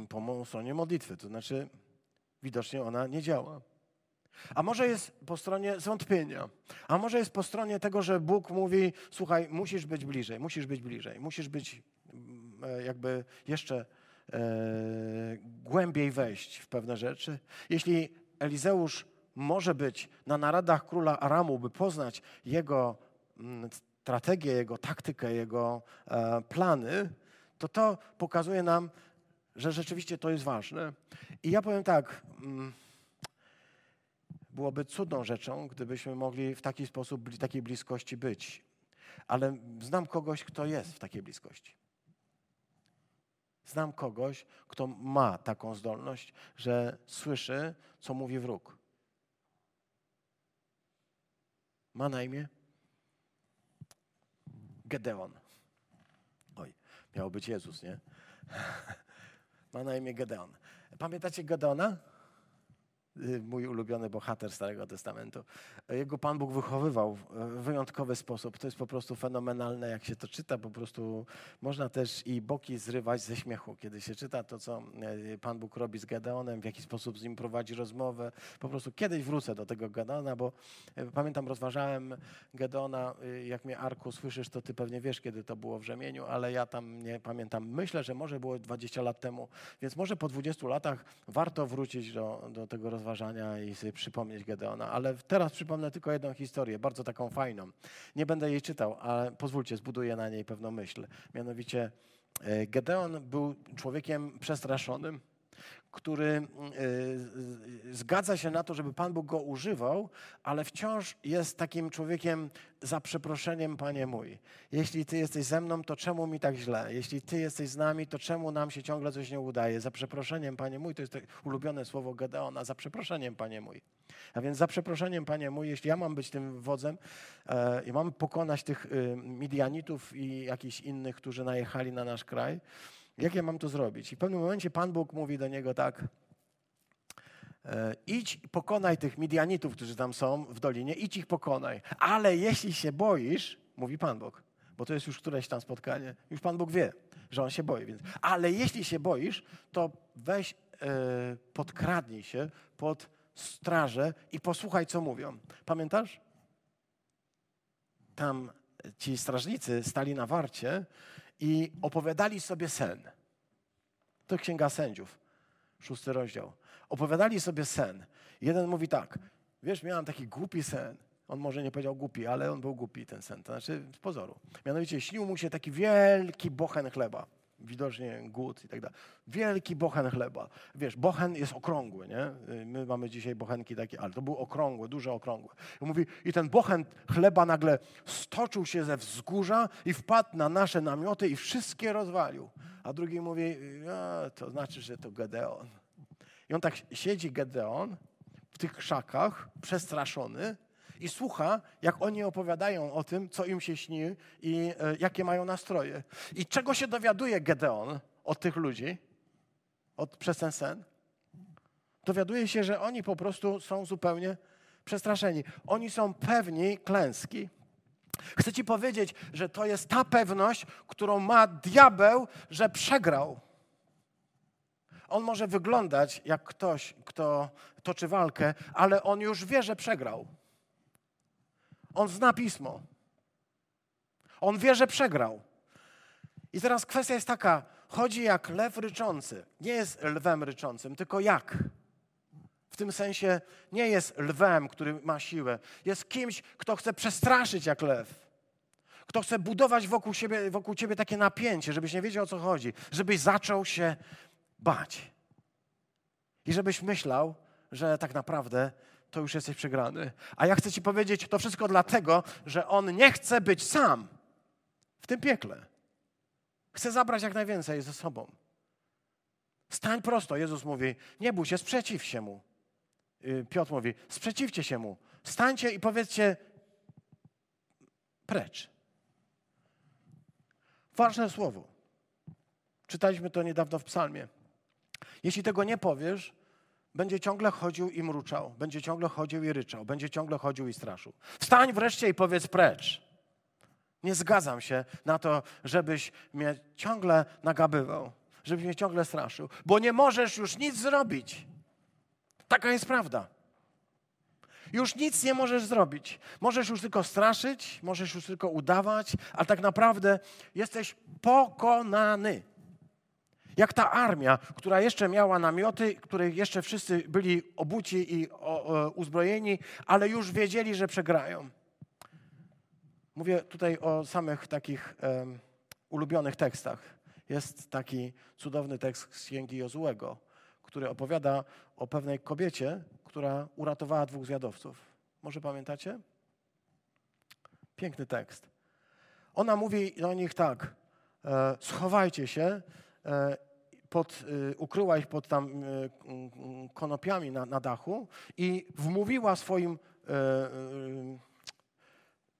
Po mojej stronie modlitwy, to znaczy widocznie ona nie działa. A może jest po stronie zwątpienia, a może jest po stronie tego, że Bóg mówi: Słuchaj, musisz być bliżej, musisz być bliżej, musisz być mm, e, jakby jeszcze e, głębiej wejść w pewne rzeczy. Jeśli Elizeusz może być na naradach króla Aramu, by poznać jego mm, strategię, jego taktykę, jego e, plany, to to pokazuje nam, że rzeczywiście to jest ważne. I ja powiem tak, mm, byłoby cudną rzeczą, gdybyśmy mogli w taki sposób, takiej bliskości być. Ale znam kogoś, kto jest w takiej bliskości. Znam kogoś, kto ma taką zdolność, że słyszy, co mówi wróg. Ma na imię Gedeon. Oj, miał być Jezus, nie? [LAUGHS] Ma na imię Gedeon. Pamiętacie Gedeona? Y, mój ulubiony bohater Starego Testamentu. Jego Pan Bóg wychowywał w wyjątkowy sposób. To jest po prostu fenomenalne, jak się to czyta. Po prostu można też i boki zrywać ze śmiechu, kiedy się czyta to, co y, Pan Bóg robi z Gedeonem, w jaki sposób z nim prowadzi rozmowę. Po prostu kiedyś wrócę do tego Gedeona, bo y, pamiętam, rozważałem Gedeona, jak mnie Arku słyszysz, to ty pewnie wiesz, kiedy to było w Rzemieniu, ale ja tam nie pamiętam. Myślę, że może było 20 lat temu, więc może po 20 latach warto wrócić do, do tego rozważania rozważania i sobie przypomnieć Gedeona. Ale teraz przypomnę tylko jedną historię, bardzo taką fajną. Nie będę jej czytał, ale pozwólcie, zbuduję na niej pewną myśl. Mianowicie e, Gedeon był człowiekiem przestraszonym. Który y, y, zgadza się na to, żeby Pan Bóg go używał, ale wciąż jest takim człowiekiem za przeproszeniem, Panie mój. Jeśli Ty jesteś ze mną, to czemu mi tak źle? Jeśli Ty jesteś z nami, to czemu nam się ciągle coś nie udaje? Za przeproszeniem, Panie mój, to jest ulubione słowo Gedeona, za przeproszeniem, Panie mój. A więc za przeproszeniem, Panie mój, jeśli ja mam być tym wodzem e, i mam pokonać tych y, Midianitów i jakichś innych, którzy najechali na nasz kraj, jak ja mam to zrobić? I w pewnym momencie Pan Bóg mówi do niego tak, e, idź pokonaj tych Midianitów, którzy tam są w dolinie, idź ich pokonaj. Ale jeśli się boisz, mówi Pan Bóg, bo to jest już któreś tam spotkanie, już Pan Bóg wie, że on się boi. Więc, ale jeśli się boisz, to weź, e, podkradnij się pod strażę i posłuchaj, co mówią. Pamiętasz? Tam ci strażnicy stali na warcie i opowiadali sobie sen. To Księga Sędziów, szósty rozdział. Opowiadali sobie sen. Jeden mówi tak, wiesz, miałem taki głupi sen. On może nie powiedział głupi, ale on był głupi ten sen, to znaczy z pozoru. Mianowicie śnił mu się taki wielki bochen chleba widocznie głód i tak dalej. Wielki bochen chleba. Wiesz, bochen jest okrągły, nie? My mamy dzisiaj bochenki takie, ale to był okrągły, duże okrągłe. I mówi, i ten bochen chleba nagle stoczył się ze wzgórza i wpadł na nasze namioty i wszystkie rozwalił. A drugi mówi, to znaczy, że to Gedeon. I on tak siedzi, Gedeon, w tych krzakach, przestraszony, i słucha, jak oni opowiadają o tym, co im się śni i e, jakie mają nastroje. I czego się dowiaduje Gedeon od tych ludzi, od, przez ten sen? Dowiaduje się, że oni po prostu są zupełnie przestraszeni. Oni są pewni klęski. Chcę ci powiedzieć, że to jest ta pewność, którą ma diabeł, że przegrał. On może wyglądać jak ktoś, kto toczy walkę, ale on już wie, że przegrał. On zna pismo. On wie, że przegrał. I teraz kwestia jest taka: chodzi jak lew ryczący. Nie jest lwem ryczącym, tylko jak. W tym sensie nie jest lwem, który ma siłę. Jest kimś, kto chce przestraszyć jak lew. Kto chce budować wokół, siebie, wokół ciebie takie napięcie, żebyś nie wiedział o co chodzi, żebyś zaczął się bać. I żebyś myślał, że tak naprawdę to już jesteś przegrany. A ja chcę Ci powiedzieć, to wszystko dlatego, że On nie chce być sam w tym piekle. Chce zabrać jak najwięcej ze sobą. Stań prosto, Jezus mówi, nie bój się, sprzeciw się Mu. Y, Piotr mówi, sprzeciwcie się Mu. Stańcie i powiedzcie, precz. Ważne słowo. Czytaliśmy to niedawno w psalmie. Jeśli tego nie powiesz, będzie ciągle chodził i mruczał, będzie ciągle chodził i ryczał, będzie ciągle chodził i straszył. Wstań wreszcie i powiedz precz. Nie zgadzam się na to, żebyś mnie ciągle nagabywał, żebyś mnie ciągle straszył, bo nie możesz już nic zrobić. Taka jest prawda. Już nic nie możesz zrobić. Możesz już tylko straszyć, możesz już tylko udawać, ale tak naprawdę jesteś pokonany. Jak ta armia, która jeszcze miała namioty, których jeszcze wszyscy byli obuci i uzbrojeni, ale już wiedzieli, że przegrają. Mówię tutaj o samych takich um, ulubionych tekstach. Jest taki cudowny tekst z Księgi Jozułego, który opowiada o pewnej kobiecie, która uratowała dwóch zwiadowców. Może pamiętacie? Piękny tekst. Ona mówi do nich tak: e, schowajcie się, pod, e, ukryła ich pod tam e, konopiami na, na dachu i wmówiła swoim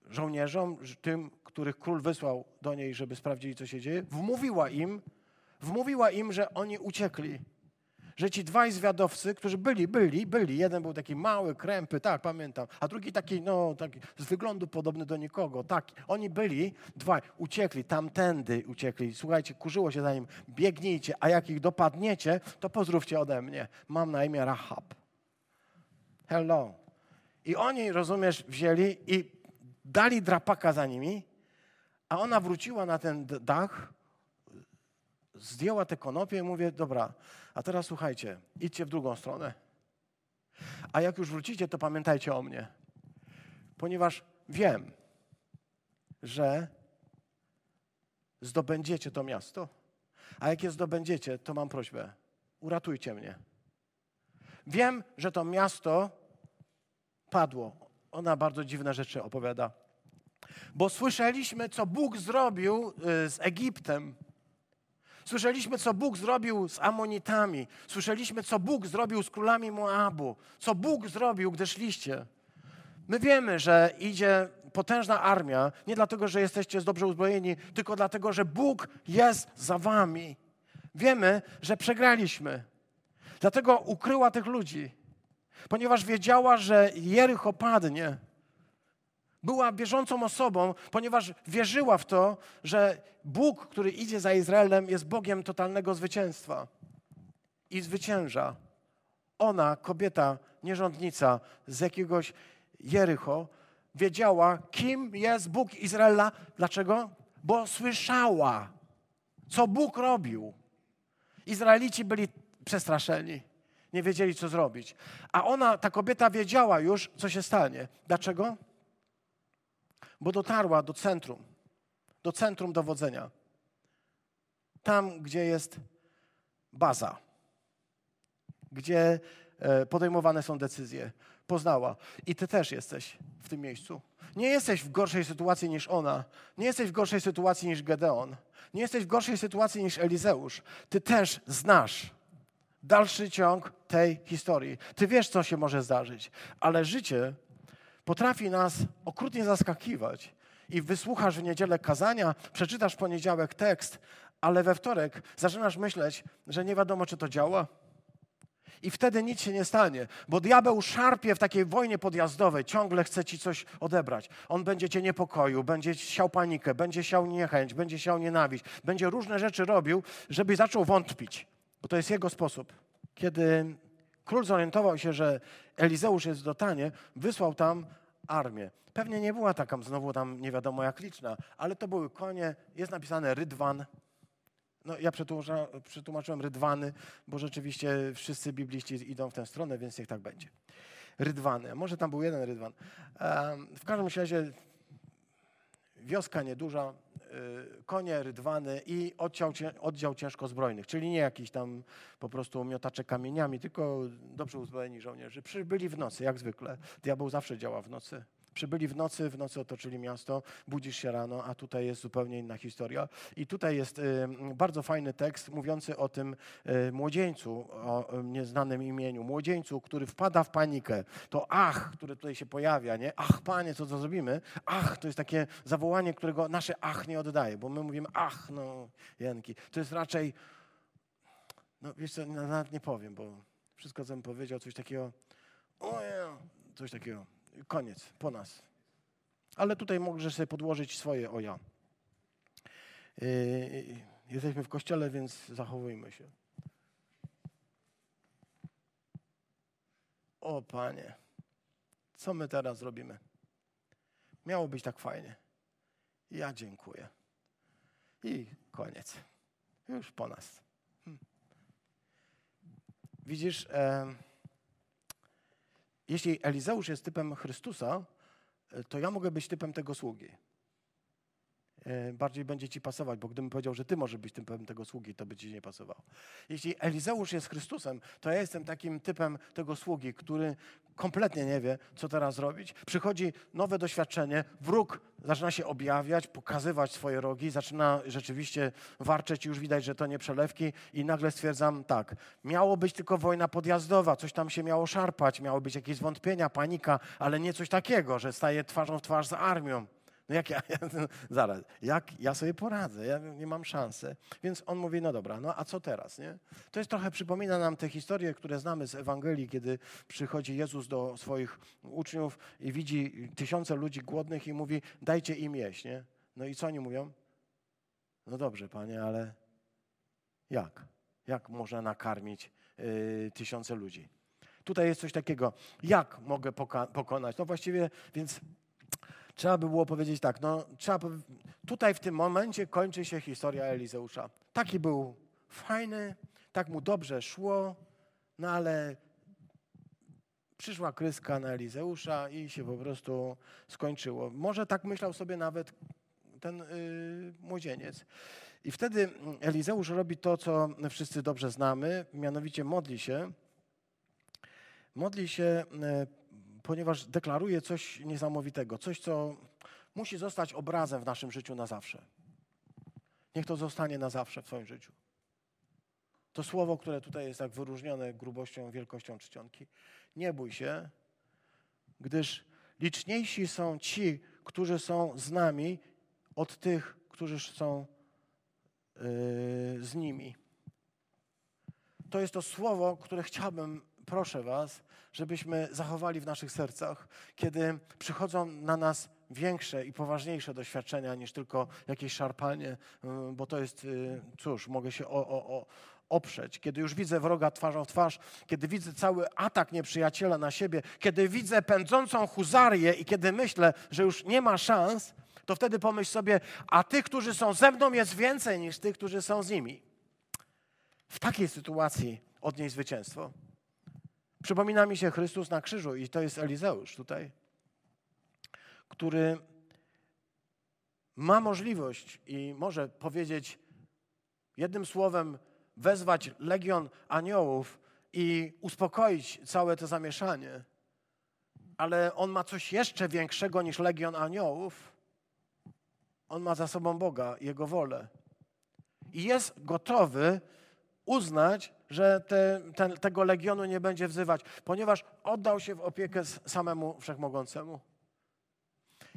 żołnierzom, tym, których król wysłał do niej, żeby sprawdzili, co się dzieje, wmówiła im, wmówiła im, że oni uciekli że ci dwaj zwiadowcy, którzy byli, byli, byli, jeden był taki mały, krępy, tak, pamiętam, a drugi taki, no, taki z wyglądu podobny do nikogo, tak. Oni byli, dwaj, uciekli, tamtędy uciekli. Słuchajcie, kurzyło się za nim, biegnijcie, a jak ich dopadniecie, to pozdrówcie ode mnie. Mam na imię Rahab. Hello. I oni, rozumiesz, wzięli i dali drapaka za nimi, a ona wróciła na ten dach, zdjęła te konopie i mówię, dobra, a teraz słuchajcie, idźcie w drugą stronę. A jak już wrócicie, to pamiętajcie o mnie. Ponieważ wiem, że zdobędziecie to miasto. A jak je zdobędziecie, to mam prośbę. uratujcie mnie. Wiem, że to miasto padło. Ona bardzo dziwne rzeczy opowiada. Bo słyszeliśmy, co Bóg zrobił y, z Egiptem. Słyszeliśmy, co Bóg zrobił z Amonitami. Słyszeliśmy, co Bóg zrobił z królami Moabu. Co Bóg zrobił, gdy szliście. My wiemy, że idzie potężna armia, nie dlatego, że jesteście dobrze uzbrojeni, tylko dlatego, że Bóg jest za wami. Wiemy, że przegraliśmy. Dlatego ukryła tych ludzi, ponieważ wiedziała, że Jericho padnie. Była bieżącą osobą, ponieważ wierzyła w to, że Bóg, który idzie za Izraelem, jest Bogiem totalnego zwycięstwa i zwycięża. Ona, kobieta, nierządnica z jakiegoś Jericho, wiedziała, kim jest Bóg Izraela. Dlaczego? Bo słyszała, co Bóg robił. Izraelici byli przestraszeni, nie wiedzieli, co zrobić. A ona, ta kobieta, wiedziała już, co się stanie. Dlaczego? Bo dotarła do centrum, do centrum dowodzenia. Tam, gdzie jest baza, gdzie e, podejmowane są decyzje. Poznała. I ty też jesteś w tym miejscu. Nie jesteś w gorszej sytuacji niż ona. Nie jesteś w gorszej sytuacji niż Gedeon. Nie jesteś w gorszej sytuacji niż Elizeusz. Ty też znasz dalszy ciąg tej historii. Ty wiesz, co się może zdarzyć, ale życie potrafi nas okrutnie zaskakiwać. I wysłuchasz w niedzielę kazania, przeczytasz w poniedziałek tekst, ale we wtorek zaczynasz myśleć, że nie wiadomo, czy to działa. I wtedy nic się nie stanie, bo diabeł szarpie w takiej wojnie podjazdowej, ciągle chce ci coś odebrać. On będzie cię niepokoił, będzie siał panikę, będzie siał niechęć, będzie siał nienawiść, będzie różne rzeczy robił, żeby zaczął wątpić. Bo to jest jego sposób. Kiedy król zorientował się, że Elizeusz jest w Dotanie, wysłał tam armię. Pewnie nie była taka znowu tam nie wiadomo jak liczna, ale to były konie, jest napisane Rydwan. No, ja przetłumaczyłem Rydwany, bo rzeczywiście wszyscy bibliści idą w tę stronę, więc niech tak będzie. Rydwany. Może tam był jeden Rydwan. W każdym razie wioska nieduża, konie, rydwany i oddział, oddział ciężko zbrojnych, czyli nie jakiś tam po prostu miotacze kamieniami, tylko dobrze uzbrojeni żołnierze. Przybyli w nocy, jak zwykle. Diabeł zawsze działa w nocy. Przybyli w nocy, w nocy otoczyli miasto, budzisz się rano, a tutaj jest zupełnie inna historia. I tutaj jest y, bardzo fajny tekst mówiący o tym y, młodzieńcu, o y, nieznanym imieniu, młodzieńcu, który wpada w panikę. To ach, które tutaj się pojawia, nie? Ach, panie, co to zrobimy? Ach, to jest takie zawołanie, którego nasze ach nie oddaje, bo my mówimy ach, no, Janki. To jest raczej, no wiesz co, nawet nie powiem, bo wszystko, co bym powiedział, coś takiego, ojej, coś takiego koniec, po nas. Ale tutaj możesz sobie podłożyć swoje oja. Yy, jesteśmy w kościele, więc zachowujmy się. O Panie, co my teraz robimy? Miało być tak fajnie. Ja dziękuję. I koniec. Już po nas. Hm. Widzisz, e, jeśli Elizeusz jest typem Chrystusa, e, to ja mogę być typem tego sługi. E, bardziej będzie ci pasować, bo gdybym powiedział, że ty możesz być typem tego sługi, to by ci nie pasował. Jeśli Elizeusz jest Chrystusem, to ja jestem takim typem tego sługi, który kompletnie nie wie, co teraz robić. Przychodzi nowe doświadczenie, wróg zaczyna się objawiać, pokazywać swoje rogi, zaczyna rzeczywiście warczeć, już widać, że to nie przelewki i nagle stwierdzam tak, miało być tylko wojna podjazdowa, coś tam się miało szarpać, miało być jakieś zwątpienia, panika, ale nie coś takiego, że staje twarzą w twarz z armią. No jak ja, [LAUGHS] ja, zaraz, jak ja sobie poradzę? Ja nie mam szansy. Więc on mówi, no dobra, no a co teraz, nie? To jest trochę, przypomina nam te historie, które znamy z Ewangelii, kiedy przychodzi Jezus do swoich uczniów i widzi tysiące ludzi głodnych i mówi, dajcie im jeść, nie? No i co oni mówią? No dobrze, panie, ale jak? Jak można nakarmić yy, tysiące ludzi? Tutaj jest coś takiego, jak mogę pokonać? No właściwie, więc trzeba by było powiedzieć tak, no trzeba, tutaj w tym momencie kończy się historia Elizeusza. Taki był fajny, tak mu dobrze szło, no ale przyszła kryska na Elizeusza i się po prostu skończyło. Może tak myślał sobie nawet ten yy, młodzieniec. I wtedy Elizeusz robi to, co wszyscy dobrze znamy, mianowicie modli się. Modli się, e, ponieważ deklaruje coś niesamowitego, coś, co musi zostać obrazem w naszym życiu na zawsze. Niech to zostanie na zawsze w Twoim życiu. To słowo, które tutaj jest tak wyróżnione grubością, wielkością czcionki. Nie bój się, gdyż liczniejsi są ci, którzy są z nami, od tych, którzy są yy, z nimi. To jest to słowo, które chciałbym, proszę Was, żebyśmy zachowali w naszych sercach, kiedy przychodzą na nas większe i poważniejsze doświadczenia niż tylko jakieś szarpanie, yy, bo to jest, yy, cóż, mogę się o, o, o, oprzeć, kiedy już widzę wroga twarzą w twarz, kiedy widzę cały atak nieprzyjaciela na siebie, kiedy widzę pędzącą huzarię i kiedy myślę, że już nie ma szans, to wtedy pomyśl sobie, a tych, którzy są ze mną, jest więcej niż tych, którzy są z nimi. W takiej sytuacji odnieść zwycięstwo. Przypomina mi się Chrystus na krzyżu i to jest Elizeusz tutaj, który ma możliwość i może powiedzieć jednym słowem wezwać legion aniołów i uspokoić całe to zamieszanie. Ale on ma coś jeszcze większego niż legion aniołów. On ma za sobą Boga, Jego wolę. I jest gotowy uznać, że te, ten, tego legionu nie będzie wzywać, ponieważ oddał się w opiekę samemu Wszechmogącemu.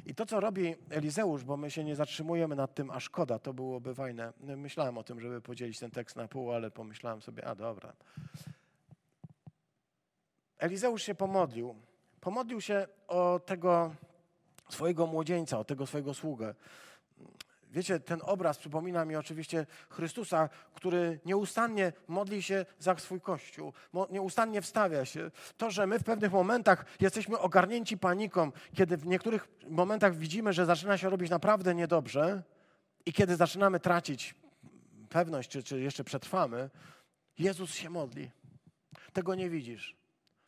I to, co robi Elizeusz, bo my się nie zatrzymujemy nad tym, a szkoda, to byłoby fajne. Myślałem o tym, żeby podzielić ten tekst na pół, ale pomyślałem sobie, a dobra. Elizeusz się pomodlił. Pomodlił się o tego swojego młodzieńca, o tego swojego sługę. Wiecie, ten obraz przypomina mi oczywiście Chrystusa, który nieustannie modli się za swój Kościół, nieustannie wstawia się. To, że my w pewnych momentach jesteśmy ogarnięci paniką, kiedy w niektórych momentach widzimy, że zaczyna się robić naprawdę niedobrze i kiedy zaczynamy tracić pewność, czy, czy jeszcze przetrwamy, Jezus się modli. Tego nie widzisz.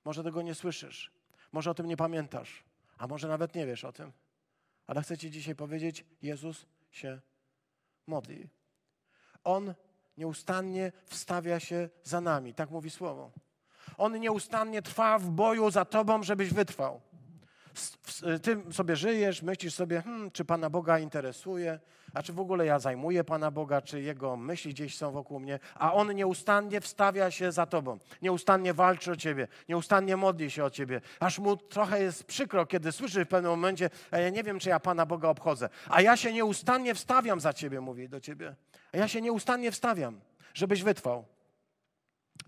Może tego nie słyszysz. Może o tym nie pamiętasz. A może nawet nie wiesz o tym. Ale chcę Ci dzisiaj powiedzieć, Jezus się modli. On nieustannie wstawia się za nami, tak mówi słowo. On nieustannie trwa w boju za tobą, żebyś wytrwał. Ty sobie żyjesz, myślisz sobie, hmm, czy Pana Boga interesuje, a czy w ogóle ja zajmuję Pana Boga, czy Jego myśli gdzieś są wokół mnie, a On nieustannie wstawia się za Tobą, nieustannie walczy o Ciebie, nieustannie modli się o Ciebie, aż Mu trochę jest przykro, kiedy słyszy w pewnym momencie, a ja nie wiem, czy ja Pana Boga obchodzę, a ja się nieustannie wstawiam za Ciebie, mówi do Ciebie, a ja się nieustannie wstawiam, żebyś wytrwał.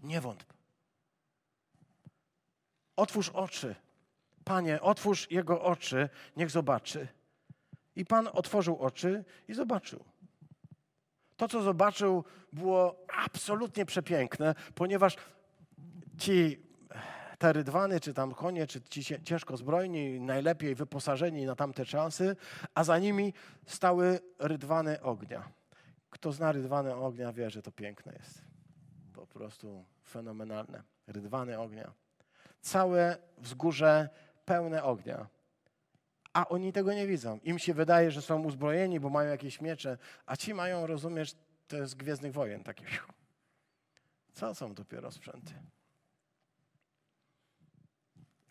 Nie wątp. Otwórz oczy Panie, otwórz jego oczy, niech zobaczy. I Pan otworzył oczy i zobaczył. To, co zobaczył, było absolutnie przepiękne, ponieważ ci te rydwany, czy tam konie, czy ci ciężko zbrojni, najlepiej wyposażeni na tamte czasy, a za nimi stały rydwany ognia. Kto zna rydwany ognia, wie, że to piękne jest. Po prostu fenomenalne. Rydwany ognia. Całe wzgórze pełne ognia. A oni tego nie widzą. Im się wydaje, że są uzbrojeni, bo mają jakieś miecze, a ci mają, rozumiesz, to jest Gwiezdnych Wojen takie. Co są dopiero sprzęty?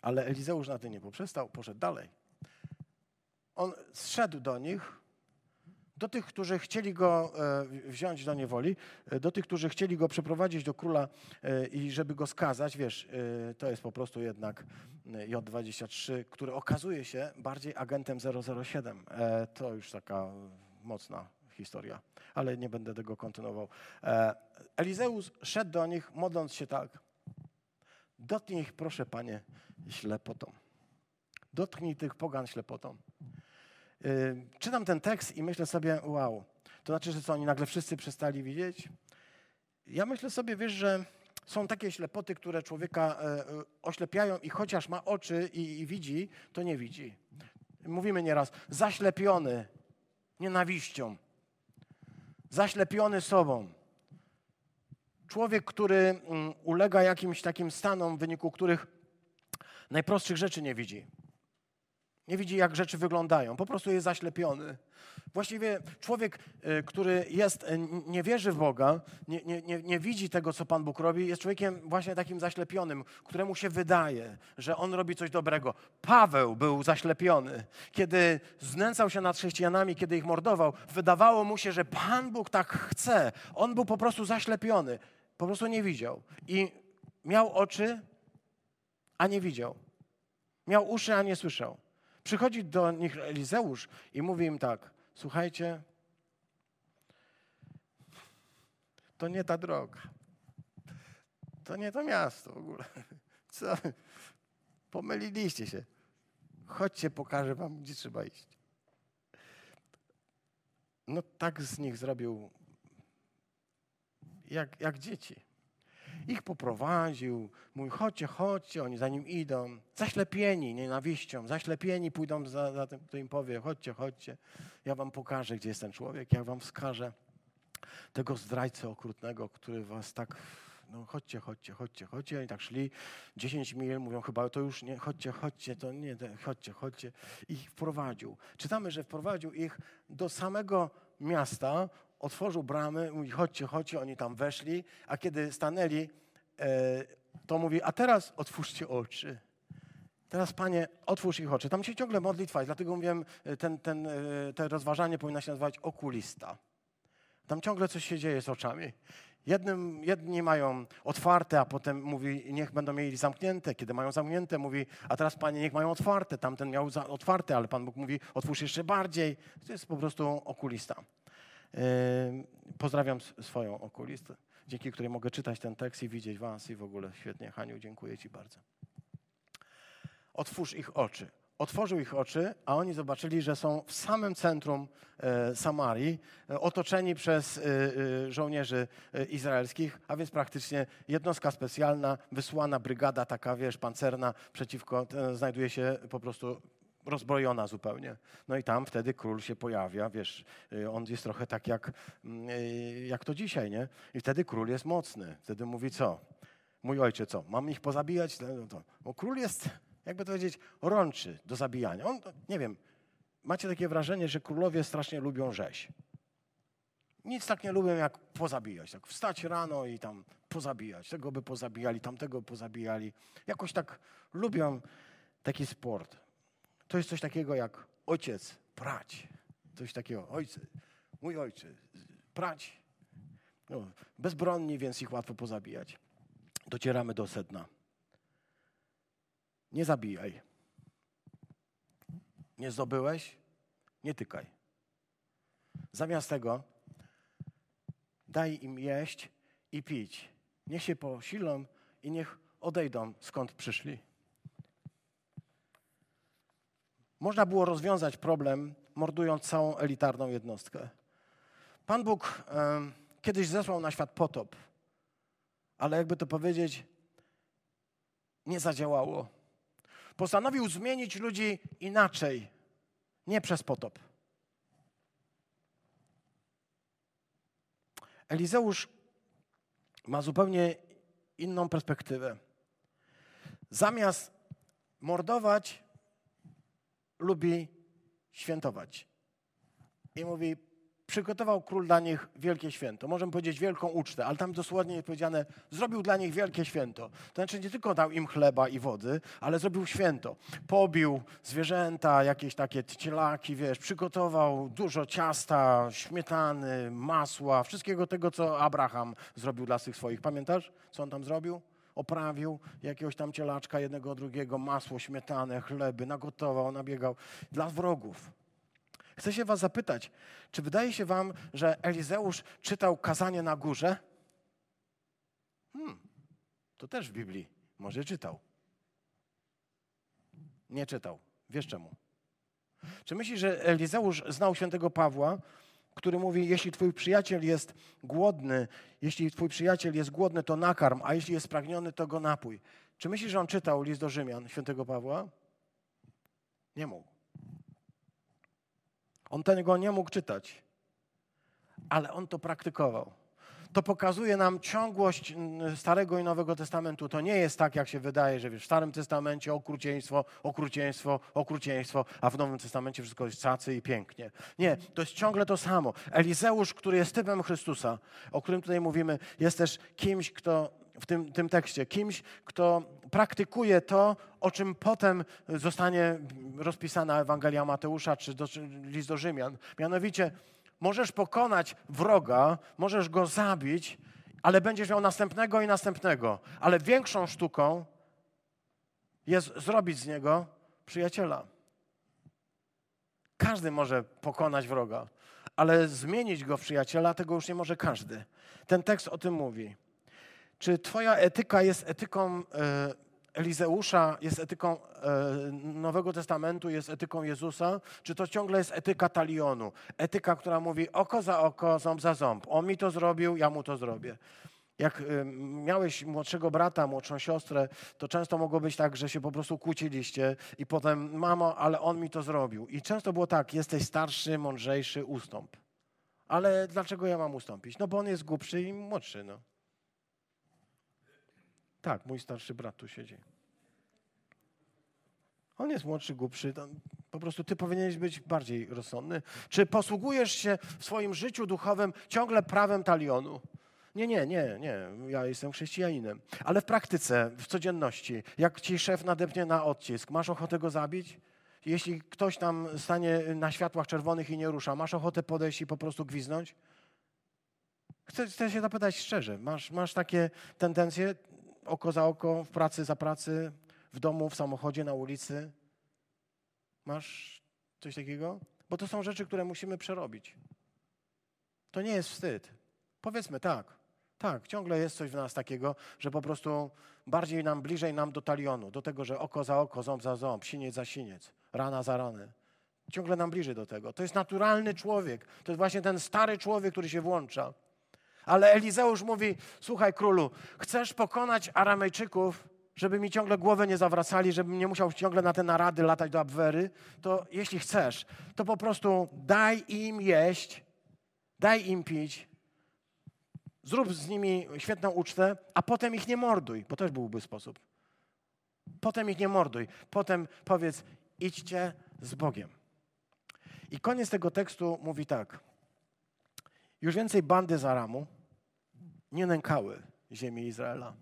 Ale Elizeusz na tym nie poprzestał, poszedł dalej. On zszedł do nich, do tych, którzy chcieli go e, wziąć do niewoli, e, do tych, którzy chcieli go przeprowadzić do króla e, i żeby go skazać, wiesz, to jest po prostu jednak J23, który okazuje się bardziej agentem 007. To już taka mocna historia, ale nie będę tego kontynuował. Elizeus szedł do nich, modląc się tak. Dotknij ich, proszę panie, ślepotą. Dotknij tych pogan ślepotą. Czytam ten tekst i myślę sobie, wow, to znaczy, że co, oni nagle wszyscy przestali widzieć? Ja myślę sobie, wiesz, że są takie ślepoty, które człowieka e, e, oślepiają i chociaż ma oczy i, i widzi, to nie widzi. Mówimy nieraz, zaślepiony nienawiścią, zaślepiony sobą. Człowiek, który mm, ulega jakimś takim stanom, w wyniku których najprostszych rzeczy nie widzi. Nie widzi, jak rzeczy wyglądają. Po prostu jest zaślepiony. Właściwie człowiek, y, który jest, y, nie wierzy w Boga, nie, nie, nie, nie widzi tego, co Pan Bóg robi, jest człowiekiem właśnie takim zaślepionym, któremu się wydaje, że on robi coś dobrego. Paweł był zaślepiony. Kiedy znęcał się nad chrześcijanami, kiedy ich mordował, wydawało mu się, że Pan Bóg tak chce. On był po prostu zaślepiony. Po prostu nie widział. I miał oczy, a nie widział. Miał uszy, a nie słyszał. Przychodzi do nich Elizeusz i mówi im tak: Słuchajcie, to nie ta droga. To nie to miasto w ogóle. [LAUGHS] Co? Pomyliliście się. Chodźcie, pokażę wam, gdzie trzeba iść. No tak z nich zrobił jak, jak dzieci. Ich poprowadził, mówi, chodźcie, chodźcie, oni za nim idą. Zaślepieni nienawiścią, zaślepieni pójdą za, za tym, kto im powie, chodźcie, chodźcie. Ja wam pokażę, gdzie jest ten człowiek, ja wam wskażę tego zdrajcę okrutnego, który was tak no chodźcie, chodźcie, chodźcie, chodźcie. Oni tak szli 10 mil, mówią chyba to już nie, chodźcie, chodźcie, to nie, chodźcie, chodźcie. I ich wprowadził. Czytamy, że wprowadził ich do samego miasta, otworzył bramy, mówi chodźcie, chodźcie, oni tam weszli, a kiedy stanęli, e, to mówi, a teraz otwórzcie oczy. Teraz, Panie, otwórz ich oczy. Tam się ciągle modlitwa i dlatego mówiłem, e, ten, ten, te rozważanie powinno się nazywać okulista. Tam ciągle coś się dzieje z oczami. Jednym, jedni mają otwarte, a potem mówi, niech będą mieli zamknięte. Kiedy mają zamknięte, mówi, a teraz Panie, niech mają otwarte. Tamten miał otwarte, ale Pan Bóg mówi, otwórz jeszcze bardziej. To jest po prostu okulista. Pozdrawiam swoją okulistę, dzięki której mogę czytać ten tekst i widzieć Was i w ogóle świetnie. Haniu, dziękuję Ci bardzo. Otwórz ich oczy. Otworzył ich oczy, a oni zobaczyli, że są w samym centrum e, Samarii, e, otoczeni przez e, żołnierzy izraelskich, a więc praktycznie jednostka specjalna, wysłana brygada taka, wiesz, pancerna przeciwko, znajduje się po prostu rozbrojona zupełnie. No i tam wtedy król się pojawia, wiesz, y, on jest trochę tak jak, mm, y, jak to dzisiaj, nie? I wtedy król jest mocny. Wtedy mówi co? Mój ojcze co? Mam ich pozabijać? No, no bo król jest, jakby to powiedzieć, rączy do zabijania. On, nie wiem, macie takie wrażenie, że królowie strasznie lubią rzeź. Nic tak nie lubią jak pozabijać. Tak wstać rano i tam pozabijać. Tego by pozabijali, tamtego pozabijali. Jakoś tak lubią taki sport. To jest coś takiego jak ojciec, prać. Coś takiego, ojciec, mój ojciec, prać. No, bezbronni, więc ich łatwo pozabijać. Docieramy do sedna. Nie zabijaj. Nie zdobyłeś? Nie tykaj. Zamiast tego daj im jeść i pić. Niech się posilą i niech odejdą skąd przyszli. Można było rozwiązać problem, mordując całą elitarną jednostkę. Pan Bóg kiedyś zesłał na świat potop, ale jakby to powiedzieć, nie zadziałało. Postanowił zmienić ludzi inaczej, nie przez potop. Elizeusz ma zupełnie inną perspektywę. Zamiast mordować, lubi świętować. I mówi, przygotował król dla nich wielkie święto. Możemy powiedzieć wielką ucztę, ale tam dosłownie jest powiedziane, zrobił dla nich wielkie święto. To znaczy nie tylko dał im chleba i wody, ale zrobił święto. Pobił zwierzęta, jakieś takie cielaki, wiesz, przygotował dużo ciasta, śmietany, masła, wszystkiego tego, co Abraham zrobił dla tych swoich. Pamiętasz, co on tam zrobił? Oprawił jakiegoś tam cielaczka, jednego, drugiego, masło, śmietanę, chleby, nagotował, nabiegał dla wrogów. Chcę się was zapytać, czy wydaje się wam, że Elizeusz czytał kazanie na górze? Hmm, to też w Biblii. Może czytał. Nie czytał. Wiesz czemu? Czy myślisz, że Elizeusz znał świętego Pawła, który mówi, jeśli twój przyjaciel jest głodny, jeśli twój przyjaciel jest głodny, to nakarm, a jeśli jest spragniony, to go napój. Czy myślisz, że on czytał list do Rzymian świętego Pawła? Nie mógł. On tego nie mógł czytać, ale on to praktykował. To pokazuje nam ciągłość Starego i Nowego Testamentu. To nie jest tak, jak się wydaje, że w Starym Testamencie okrucieństwo, okrucieństwo, okrucieństwo, a w Nowym Testamencie wszystko jest cacy i pięknie. Nie, to jest ciągle to samo. Elizeusz, który jest typem Chrystusa, o którym tutaj mówimy, jest też kimś, kto w tym, tym tekście, kimś, kto praktykuje to, o czym potem zostanie rozpisana Ewangelia Mateusza czy, do, czy list do Rzymian. Mianowicie, możesz pokonać wroga, możesz go zabić, ale będziesz miał następnego i następnego. Ale większą sztuką jest zrobić z niego przyjaciela. Każdy może pokonać wroga, ale zmienić go w przyjaciela, tego już nie może każdy. Ten tekst o tym mówi. Czy Twoja etyka jest etyką e, Elizeusza, jest etyką e, Nowego Testamentu, jest etyką Jezusa? Czy to ciągle jest etyka talionu? Etyka, która mówi oko za oko, ząb za ząb. On mi to zrobił, ja mu to zrobię. Jak e, miałeś młodszego brata, młodszą siostrę, to często mogło być tak, że się po prostu kłóciliście i potem, mamo, ale on mi to zrobił. I często było tak, jesteś starszy, mądrzejszy, ustąp. Ale dlaczego ja mam ustąpić? No bo on jest głupszy i młodszy, no. Tak, mój starszy brat tu siedzi. On jest młodszy, głupszy. Po prostu ty powinieneś być bardziej rozsądny. Czy posługujesz się w swoim życiu duchowym ciągle prawem talionu? Nie, nie, nie, nie. Ja jestem chrześcijaninem. Ale w praktyce, w codzienności, jak ci szef nadepnie na odcisk, masz ochotę go zabić? Jeśli ktoś tam stanie na światłach czerwonych i nie rusza, masz ochotę podejść i po prostu gwiznąć? Chcę, chcę się zapytać szczerze, masz, masz takie tendencje? Oko za oko, w pracy za pracy, w domu, w samochodzie, na ulicy? Masz coś takiego? Bo to są rzeczy, które musimy przerobić. To nie jest wstyd. Powiedzmy tak. Tak, ciągle jest coś w nas takiego, że po prostu bardziej nam, bliżej nam do talionu, do tego, że oko za oko, ząb za ząb, siniec za siniec, rana za rany. Ciągle nam bliżej do tego. To jest naturalny człowiek. To jest właśnie ten stary człowiek, który się włącza. Ale Elizeusz mówi: Słuchaj, królu, chcesz pokonać Aramejczyków, żeby mi ciągle głowę nie zawracali, żebym nie musiał ciągle na te narady latać do Abwery, to jeśli chcesz, to po prostu daj im jeść, daj im pić, zrób z nimi świetną ucztę, a potem ich nie morduj, bo też byłby sposób. Potem ich nie morduj. Potem powiedz, idźcie z Bogiem. I koniec tego tekstu mówi tak. Już więcej bandy z Aramu nie nękały ziemi Izraela.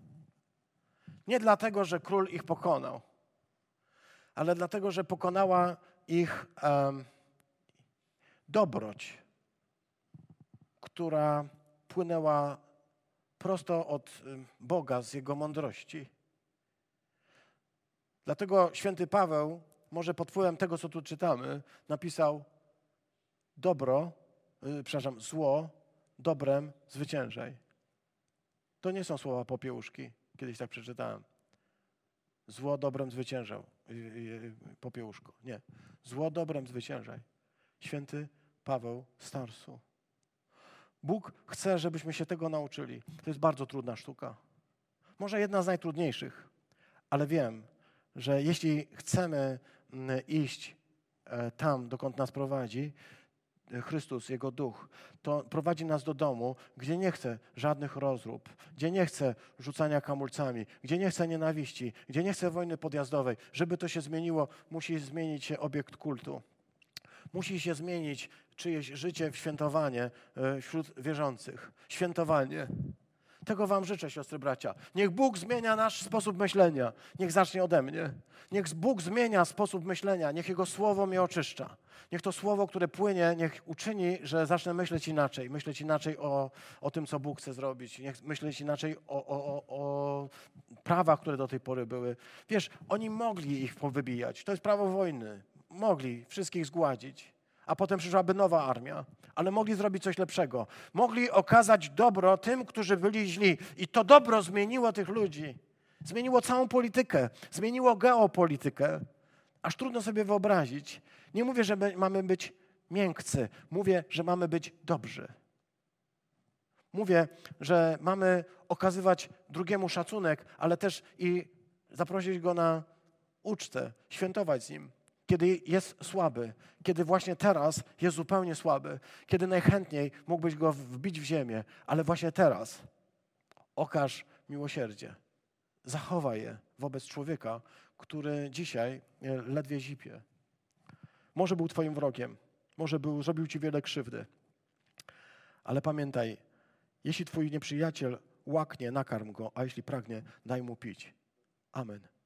Nie dlatego, że król ich pokonał, ale dlatego, że pokonała ich um, dobroć, która płynęła prosto od Boga, z Jego mądrości. Dlatego święty Paweł, może pod wpływem tego, co tu czytamy, napisał dobro, yy, przepraszam, zło dobrem zwyciężaj. To nie są słowa popiełuszki. Kiedyś tak przeczytałem. Zło dobrem zwyciężał. Popiełuszko. Nie. Zło dobrem zwyciężaj. Święty Paweł Starsu. Bóg chce, żebyśmy się tego nauczyli. To jest bardzo trudna sztuka. Może jedna z najtrudniejszych, ale wiem, że jeśli chcemy mm, iść e, tam, dokąd nas prowadzi, Chrystus, Jego duch, to prowadzi nas do domu, gdzie nie chce żadnych rozrób, gdzie nie chce rzucania kamulcami, gdzie nie chce nienawiści, gdzie nie chce wojny podjazdowej. Żeby to się zmieniło, musi zmienić się obiekt kultu. Musi się zmienić czyjeś życie w świętowanie e, wśród wierzących. Świętowanie. Tego Wam życzę, siostry bracia. Niech Bóg zmienia nasz sposób myślenia. Niech zacznie ode mnie. Niech Bóg zmienia sposób myślenia. Niech Jego słowo mnie oczyszcza. Niech to słowo, które płynie, niech uczyni, że zacznę myśleć inaczej. Myśleć inaczej o, o tym, co Bóg chce zrobić. Niech myśleć inaczej o, o, o prawach, które do tej pory były. Wiesz, oni mogli ich powybijać. To jest prawo wojny. Mogli wszystkich zgładzić a potem przyszłaby nowa armia. Ale mogli zrobić coś lepszego. Mogli okazać dobro tym, którzy byli źli. I to dobro zmieniło tych ludzi. Zmieniło całą politykę, zmieniło geopolitykę. Aż trudno sobie wyobrazić. Nie mówię, że mamy być miękcy, mówię, że mamy być dobrzy. Mówię, że mamy okazywać drugiemu szacunek, ale też i zaprosić go na ucztę, świętować z nim. kiedy jest słaby, kiedy właśnie teraz jest zupełnie słaby, kiedy najchętniej mógłbyś go wbić w ziemię, ale właśnie teraz okaż miłosierdzie. Zachowaj je wobec człowieka, który dzisiaj e, ledwie zipie. Może był Twoim wrogiem, może był, zrobił Ci wiele krzywdy, ale pamiętaj, jeśli Twój nieprzyjaciel łaknie, nakarm go, a jeśli pragnie, daj mu pić. Amen.